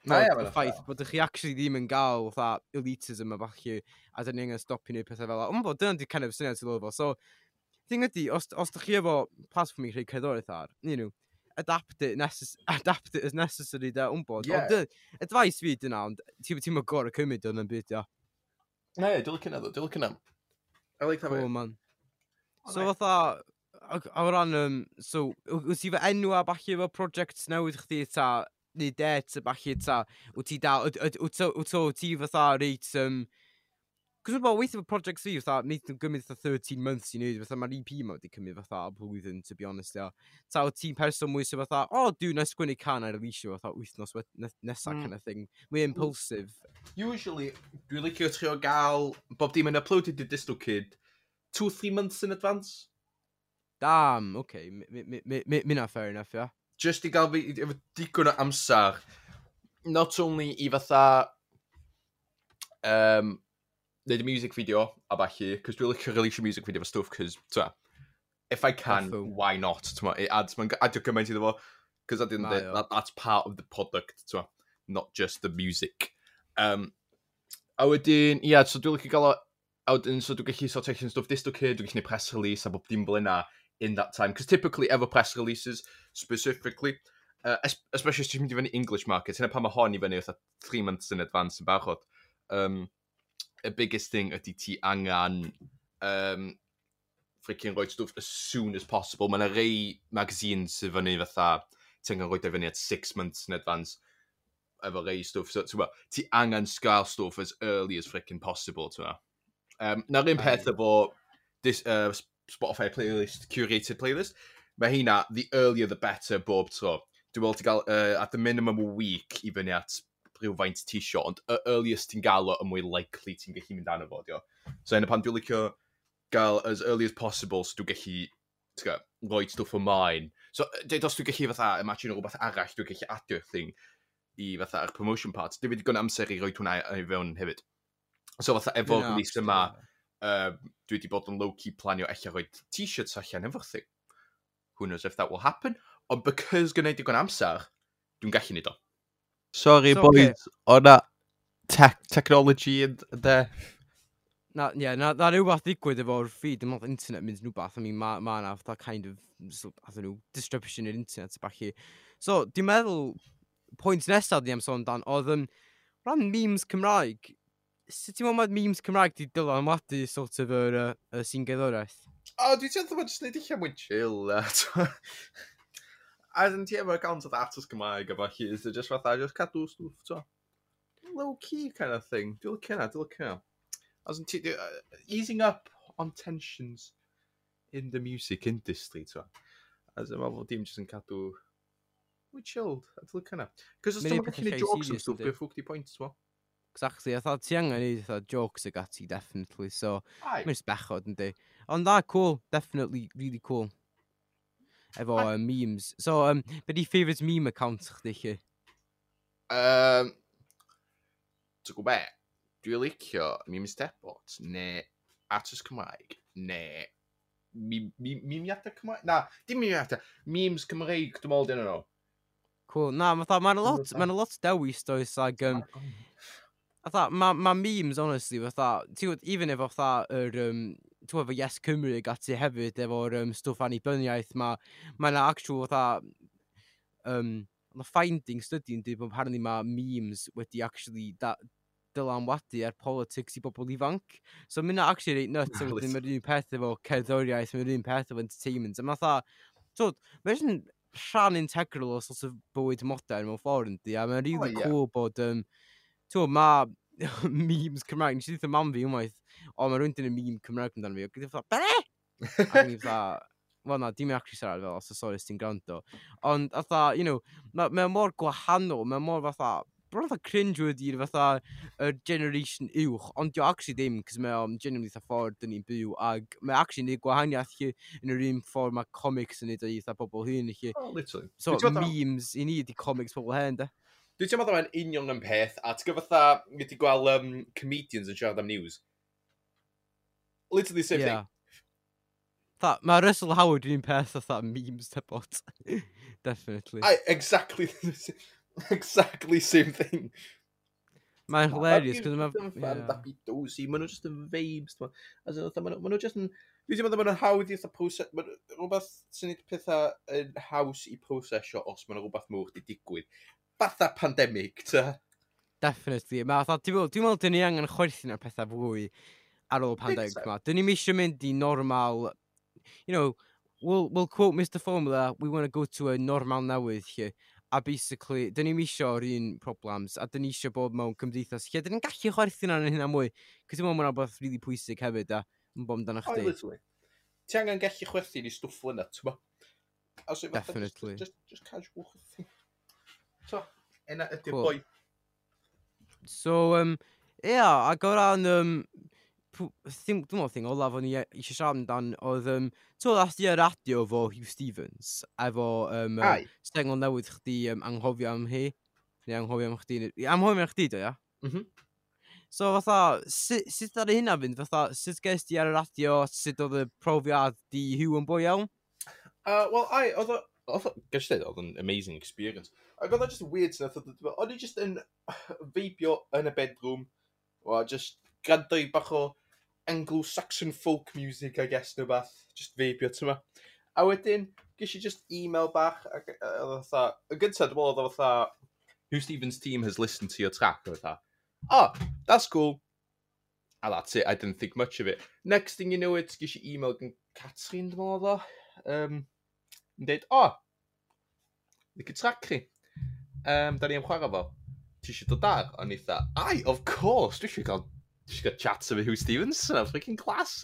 Na, ia, y ffaith bod ych chi actually ddim yn gael fatha elitism a falle a dyn ni angen stopio neu pethau fel la. Ond bod dyna di kind of syniad sy'n lyfo. So, thing ydy, os, os da chi efo platform i creu cerddoriaeth ar, you know, adapt it, necess adapt it as necessary da, wmbod. Yeah. Ond, advice fi dyna, ond ti'n ti gor gorau cymryd yn byd, ia. Ne, dwi'n lycyn edrych, dwi'n lycyn am. I like that way. Oh, man. So, oh, fatha, a o ran, um, so, wyt ti fy enw a falle efo projects newydd chdi ta, neu det a falle ta, wyt ti dal, wyt ti fatha reit, um, Cos wbeth, weithio fo project fi, fatha, wneud yn gymryd fatha 13 months i wneud, fatha mae'r EP ma wedi cymryd fatha a blwyddyn, to be honest, ia. Ta o ti'n person mwy sy'n fatha, o, oh, dwi'n nes gwneud can a'r releasio fatha wythnos nesa, mm. kind of thing. Mwy impulsive. Usually, dwi'n licio trio gael bob dim yn uploaded i DistroKid 2-3 months in advance. Damn, oce, okay. minna fair enough, ia. Yeah. Just i gael fi, efo digon o amser, not only i fatha, um, neud y music video a falle, cos dwi'n licio release music video fo stwff, cos, twa, if I can, Awful. why not, twa, it adds, mae'n adio gymaint iddo fo, cos that, that, that's part of the product, twa, not just the music. Um, a wedyn, ia, yeah, so dwi'n licio gael o, a wedyn, so dwi'n gallu sort of stwff dislocate, dwi'n gallu neud press release a bob dim blynna in that time, cos typically efo press releases, specifically, uh, especially os ti'n mynd i fyny English market, hynna pan mae hon i fyny, 3 months in advance yn barod. Um, y biggest thing ydy ti angen um, freaking rhoi stwff as soon as possible. Mae yna rei magazines sydd fyny fatha, ti'n angen rhoi fyny at six months in advance efo rei stwff. So, ti'n ti angen sgael stwff as early as freaking possible, ti'n. Um, na'r un peth efo this, uh, Spotify playlist, curated playlist, mae hynna, the earlier the better bob tro. Dwi'n weld ti gael, uh, at the minimum a week, i fyny at rhywfaint ti isio, ond y earliest ti'n gael o, y mwy likely ti'n gallu mynd anno fo, dio. So yna pan dwi'n licio gael as early as possible, so dwi'n gallu tga, roed stwff ymlaen. So, dweud os dwi'n gallu fatha imagine rhywbeth arall, dwi'n gallu adio'r thing i fatha ar promotion part. Dwi'n wedi gwneud amser i roi hwnna i fewn hefyd. So fatha efo yeah, release yma, uh, dwi wedi bod yn low-key planio eich rhoi t-shirts allan efo thing. Who knows if that will happen. Ond because gwneud digon amser, dwi'n gallu neud o. Sorry, so, okay. boys. O'n na tech technology yn de. Na, ie, yeah, na, na rhywbeth ddigwydd efo'r feed, dim ond internet mynd rhywbeth, I mean, ma, ma na, fatha kind of, fatha nhw, disruption i'r internet, bach i. So, dwi'n meddwl, pwynt nesaf ni am sôn dan, oedd yn, rhan memes Cymraeg, sut ti'n meddwl memes Cymraeg di dylan amladu sort of yr er, uh, er, sy'n geddoraeth? O, dwi'n teimlo bod jyst neud eich am chill, a yn ti efo account oedd atos Gymraeg a falle, is it just fatha, just cadw stwff, to. Low key kind of thing. Dwi'n lycio na, dwi'n lycio na. As yn ti, uh, easing up on tensions in the music industry, to. As yn meddwl, dim jyst yn cadw, we chilled, a dwi'n lycio na. Cos os dwi'n gallu gwneud jokes am stwff, beth ffwc di pwynt, to. Exactly, I thought ti angen i thad jokes ag ati, definitely, so, mae'n sbechod, yndi. Ond da, cool, definitely, really cool efo uh, memes. So, um, be di favourite meme account chdi chi? Um, Ti'n gwybod be? Dwi'n licio memes debot, ne atos Cymraeg, ne mi, mimiadau Cymraeg? Na, dim mimiadau, memes Cymraeg, dwi'n meddwl dyn nhw. Cool, na, mae'n ma lot, mae'n lot dewis does ag... Um, Atha, mae ma memes, honestly, fatha, ti'n gwybod, even efo fatha yr um, Twa efo Yes Cymru ac ati hefyd efo'r um, stwff annibyniaeth. Mae ma yna actual fatha... Um, the finding study yn dweud bod apparently mae memes wedi actually da, dylanwadu ar politics i bobl ifanc. So mae yna actually reit nuts. No, Mae'r un peth efo cerddoriaeth, mae'r un peth efo entertainment. A mae fatha... Twyd, mae'n rhan integral o sort of bywyd modern mewn ffordd yndi, a mae'n really oh, yeah. cool bod, um, ti'n mae memes Cymraeg. Nes i ddweud mam fi unwaith, o, mae rwy'n dyn y meme Cymraeg amdano fi. O, gyda fatha, bere! A i fatha, wel na, dim i actually siarad fel, os o sori, ti'n gwrando. Ond, fatha, you know, mae'n ma mor gwahanol, mae'n mor fatha, bron fatha cringewood i'r fatha y generation uwch, ond dio actually ddim, cos mae o'n genuinely fatha ffordd dyn ni'n byw, ac mae actually neud gwahaniaeth chi yn yr un ffordd mae comics yn neud o fatha pobl hyn. i Chi. Oh, literally. So, memes i ni ydi comics pobl hen, de. Dwi'n teimlo dda o'n union yn peth, a ti'n gyfatha, wedi gweld um, comedians yn siarad am news. Literally same yeah. thing. Tha, mae Russell Howard yn un peth oedd memes te bot. Definitely. I, exactly, exactly same thing. Mae'n hilarious, cos mae'n... Mae'n fan dapi dosi, maen nhw just yn vibes. As in, maen nhw just yn... Dwi'n teimlo maen nhw'n hawdd i post... Rhywbeth sy'n neud pethau yn haws i prosesio os maen nhw rhywbeth mwch di digwydd fatha pandemig, ta? Definitely. Mae fatha, dwi'n meddwl, dwi'n meddwl, dyn ni angen chwerthu'n ar pethau fwy ar ôl pandemig yma. Dyn ni'n eisiau mynd i normal, you know, we'll, we'll quote Mr Formula, we want to go to a normal newydd lle. A basically, dyn ni'n eisiau o'r un problems, a dyn ni eisiau bod mewn cymdeithas lle dyn ni'n gallu chwerthu'n ar hynna mwy. Cos dwi'n meddwl mae'n rhywbeth really pwysig hefyd, a yn bod amdano chdi. Literally. Ti angen gallu chwerthu i stwff lyna, ti'n Definitely. Just, just, just casual chwerthu. So, yna ydy'r cool. boi. So, um, ia, yeah, ac o ran, um, ddim, dwi'n meddwl thing olaf o'n i eisiau siarad amdan oedd, um, to last year radio fo Hugh Stevens, efo um, um, sengol newydd chdi um, anghofio am hi, neu anghofio am chdi, anghofio am chdi, do, ia? Mm. So, fatha, sut, sut ar hynna fynd? Fatha, sut gest di ar y radio, sut oedd y profiad di Hugh yn bwy iawn? Uh, Wel, ai, oedd o, Gais dweud, oedd yn amazing experience. Ac oedd just weird sy'n oedd, oedd i just yn feibio yn y bedroom, o, just grandio i bach o Anglo-Saxon folk music, I guess, neu beth, just feibio tyma. A wedyn, gysi just email bach, ac oedd fatha, yn gyntaf, dwi'n meddwl oedd fatha, Hugh Stevens' team has listened to your track, oedd fatha, oh, that's cool, and that's it, I didn't think much of it. Next thing you know, it's gysi email gan Catherine, dwi'n meddwl oedd o, um, yn dweud, o, oh, licio trac chi. Um, da ni am chwarae fo. Ti eisiau dod ar? O'n i dda, ai, of course, dwi eisiau cael, dwi eisiau cael chat efo Hugh Stevenson, a freaking class.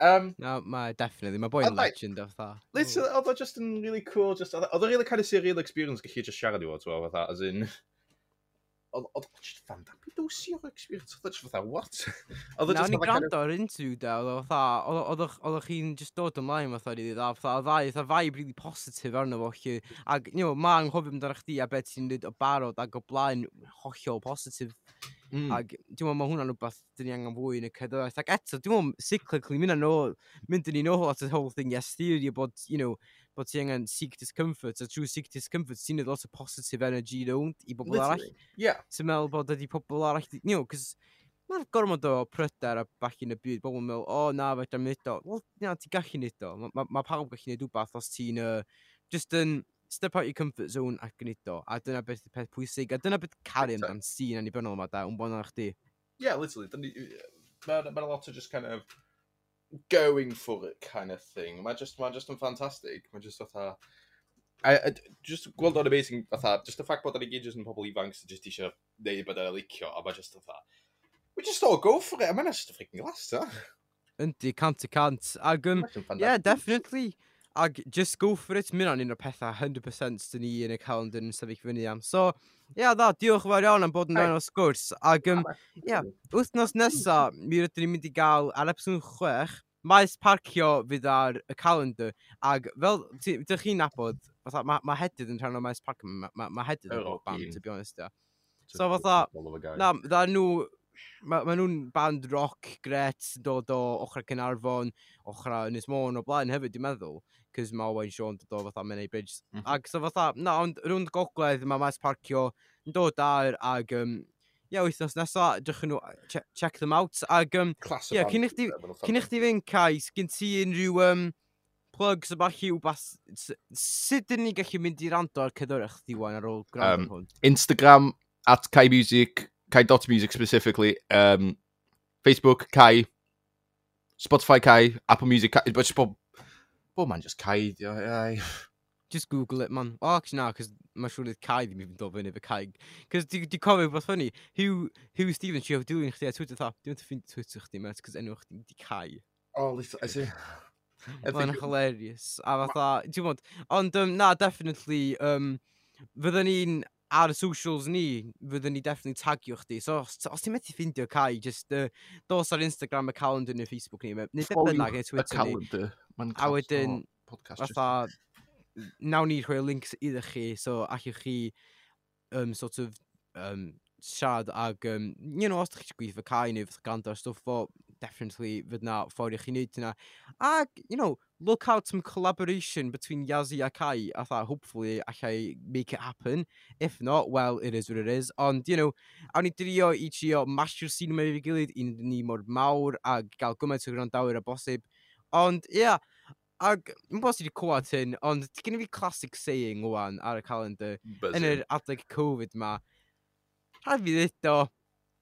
Um, no, mae definitely, mae boi'n legend o'r dda. Literally, oedd o just yn really cool, just, oedd o really kind of surreal experience gallu just siarad i fod, as in, oedd oedd just fan da bidosi o'r experience. Oedd just fatha, what? Oedd just fatha... gwrando ar interview da, oedd fatha, oedd chi'n just dod ymlaen fatha i dda fatha, oedd ddau, fatha vibe really positif arno fo chi. Ac, you know, ma anghofio amdano chdi a beth ti'n dweud o barod ac o blaen hollol positif. Mm. Ac dwi'n meddwl mae hwnna'n rhywbeth dyn ni angen fwy yn y cydwraeth. Ac eto, dwi'n meddwl cyclically, mynd yn ôl, mynd yn ôl at y whole thing, yes, theory, bod, you know, bod ti angen seek discomfort, a trwy seek discomfort, ti'n edrych lot o positive energy rownd i bobl Literally. arall. Yeah. Ti'n meddwl bod ydi pobl arall, you know, cos mae'r gormod o pryder a bach yn y byd, bobl yn meddwl, o oh, na, fe dwi'n mynd o. Wel, na, ti'n gallu nid o. Mae ma, ma pawb gallu nid wbeth os ti'n uh, just yn step out your comfort zone ac gwneud o. A dyna beth y peth pwysig, a dyna beth caru amdan sy'n anibynnol yma da, yn bod yna chdi. Yeah, literally. Mae'n ma, ma lot o just kind of going for it kind of thing. Mae just, ma just yn ffantastig. Mae just fatha... I, I, just gweld o'n amazing fatha, just y ffact bod o'n i gyd just yn pobl ifanc sy'n just eisiau neud bod o'n licio, a mae just fatha, we just all go for it, a mae'n just a freaking last, ha? Yndi, cant y cant. Ac, um, yeah, definitely. Ac just go for it, mynd o'n un o'r pethau 100% dyn ni yn y calendar yn sefyll fyny am. So, ia yeah, dda, diolch yn fawr iawn am bod yn rhan o sgwrs. Ac, um, yeah, wythnos nesa, mi rydyn ni'n mynd i gael ar episod 6, maes parcio fydd ar y calendar. Ac fel, dych chi'n nabod, fatha, mae ma hedydd yn rhan o maes parcio, mae ma, ma hedydd yn oh, band, to be honest, ia. So fatha, na, dda nhw, mae ma nhw'n band rock gret, dod o ochrau Cynarfon, ochrau Ynys Môn o blaen hefyd, dwi'n meddwl cys mae Owen Sean dod o fatha Menai Bridge. Mm -hmm. Ac so fatha, na, ond rhwng gogledd mae Maes Parcio yn dod ar ag um, ie, wythnos nesaf, drych nhw, check, check them out. Ag, um, Class yeah, cyn i chdi fynd, Cais, gyn ti unrhyw um, plugs yma lliw bas... Sut dyn ni gallu mynd i rando ar cydwyrch diwan ar ôl gwrando um, hwn? Instagram, at Kai Music, Kai Dot Music specifically, um, Facebook, Kai, Spotify Kai, Apple Music Kai, but just bob Bob man just caidio, ai. Just Google it, man. O, oh, actually, na, cos mae'n siŵr oedd Cai ddim even dod fyny fe Cai. Cos di, di cofio beth ffynnu, Hugh, Hugh Stevens, si oedd dilyn chdi a Twitter tha, dwi'n ffyn Twitter chdi, mate, cos enw chdi di Cai. Oh, oh, I see. Mae'n hilarious. A fatha, ti'n bod, ond um, na, definitely, um, fydden ni'n ar y socials ni, fydden ni definitely tagio chdi. So, os, os ti'n methu ffindio Cai, just uh, dos ar Instagram y calendar neu Facebook ni, neu beth bynnag neu Twitter ni. Mae'n a wedyn, fatha, nawn ni rhoi links iddo chi, so allwch chi um, sort of um, siarad ag, um, you know, os ydych chi'n gweithio cael neu fydd ganda stwff o, definitely fydd na ffordd i chi wneud hynna. Ag, you know, look out some collaboration between Yazzie a Kai, a tha, hopefully allai make it happen. If not, well, it is what it is. Ond, you know, awn ni drio i trio masio'r sîn yma i fi gilydd un ni mor mawr ag gael gymaint o grandawyr a bosib. Ond, ie, yeah, ac yn bod i wedi clywed hyn, ond gen i fi classic saying o'n ar y calendar Buzzing. yn yr adeg Covid ma. Rhaid fi ddito,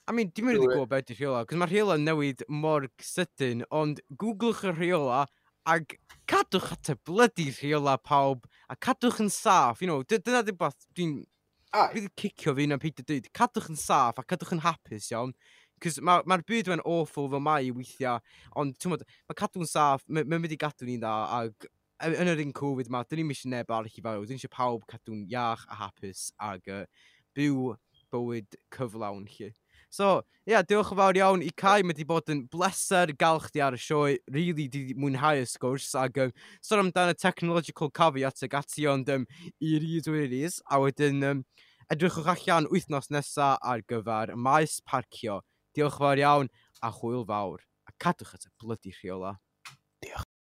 I mean, dim yn gwybod beth yw'r rheola, cos mae'r rheola newid mor sydyn, ond googlwch y rheola ag cadwch at y blydi rheola pawb, a cadwch yn saff, you know, dyna dim beth dwi'n... Fi wedi cicio fi na peidio dweud, cadwch yn saff a cadwch yn hapus, iawn. Cys mae'r ma, ma byd fe'n awful fel mae i weithiau, ond ti'n mae cadw'n saff, mae'n mynd i gadw ni'n dda, ac yn yr un Covid ma, dyn ni'n mysio neb arall i farw, dyn ni eisiau pawb cadw'n iach a hapus, ag uh, byw bywyd cyflawn chi. So, ie, yeah, diolch yn fawr iawn i Cai. Mae wedi bod yn bleser gael chdi ar y sioe. Really, di mwynhau y sgwrs. Ac um, sôn amdano technological caveat ag ati, ond um, i ryd o iris. A wedyn, um, edrychwch allan wythnos nesaf ar gyfer maes parcio. Diolch fawr iawn a hwyl fawr. A cadwch at y blydi rheola. Diolch.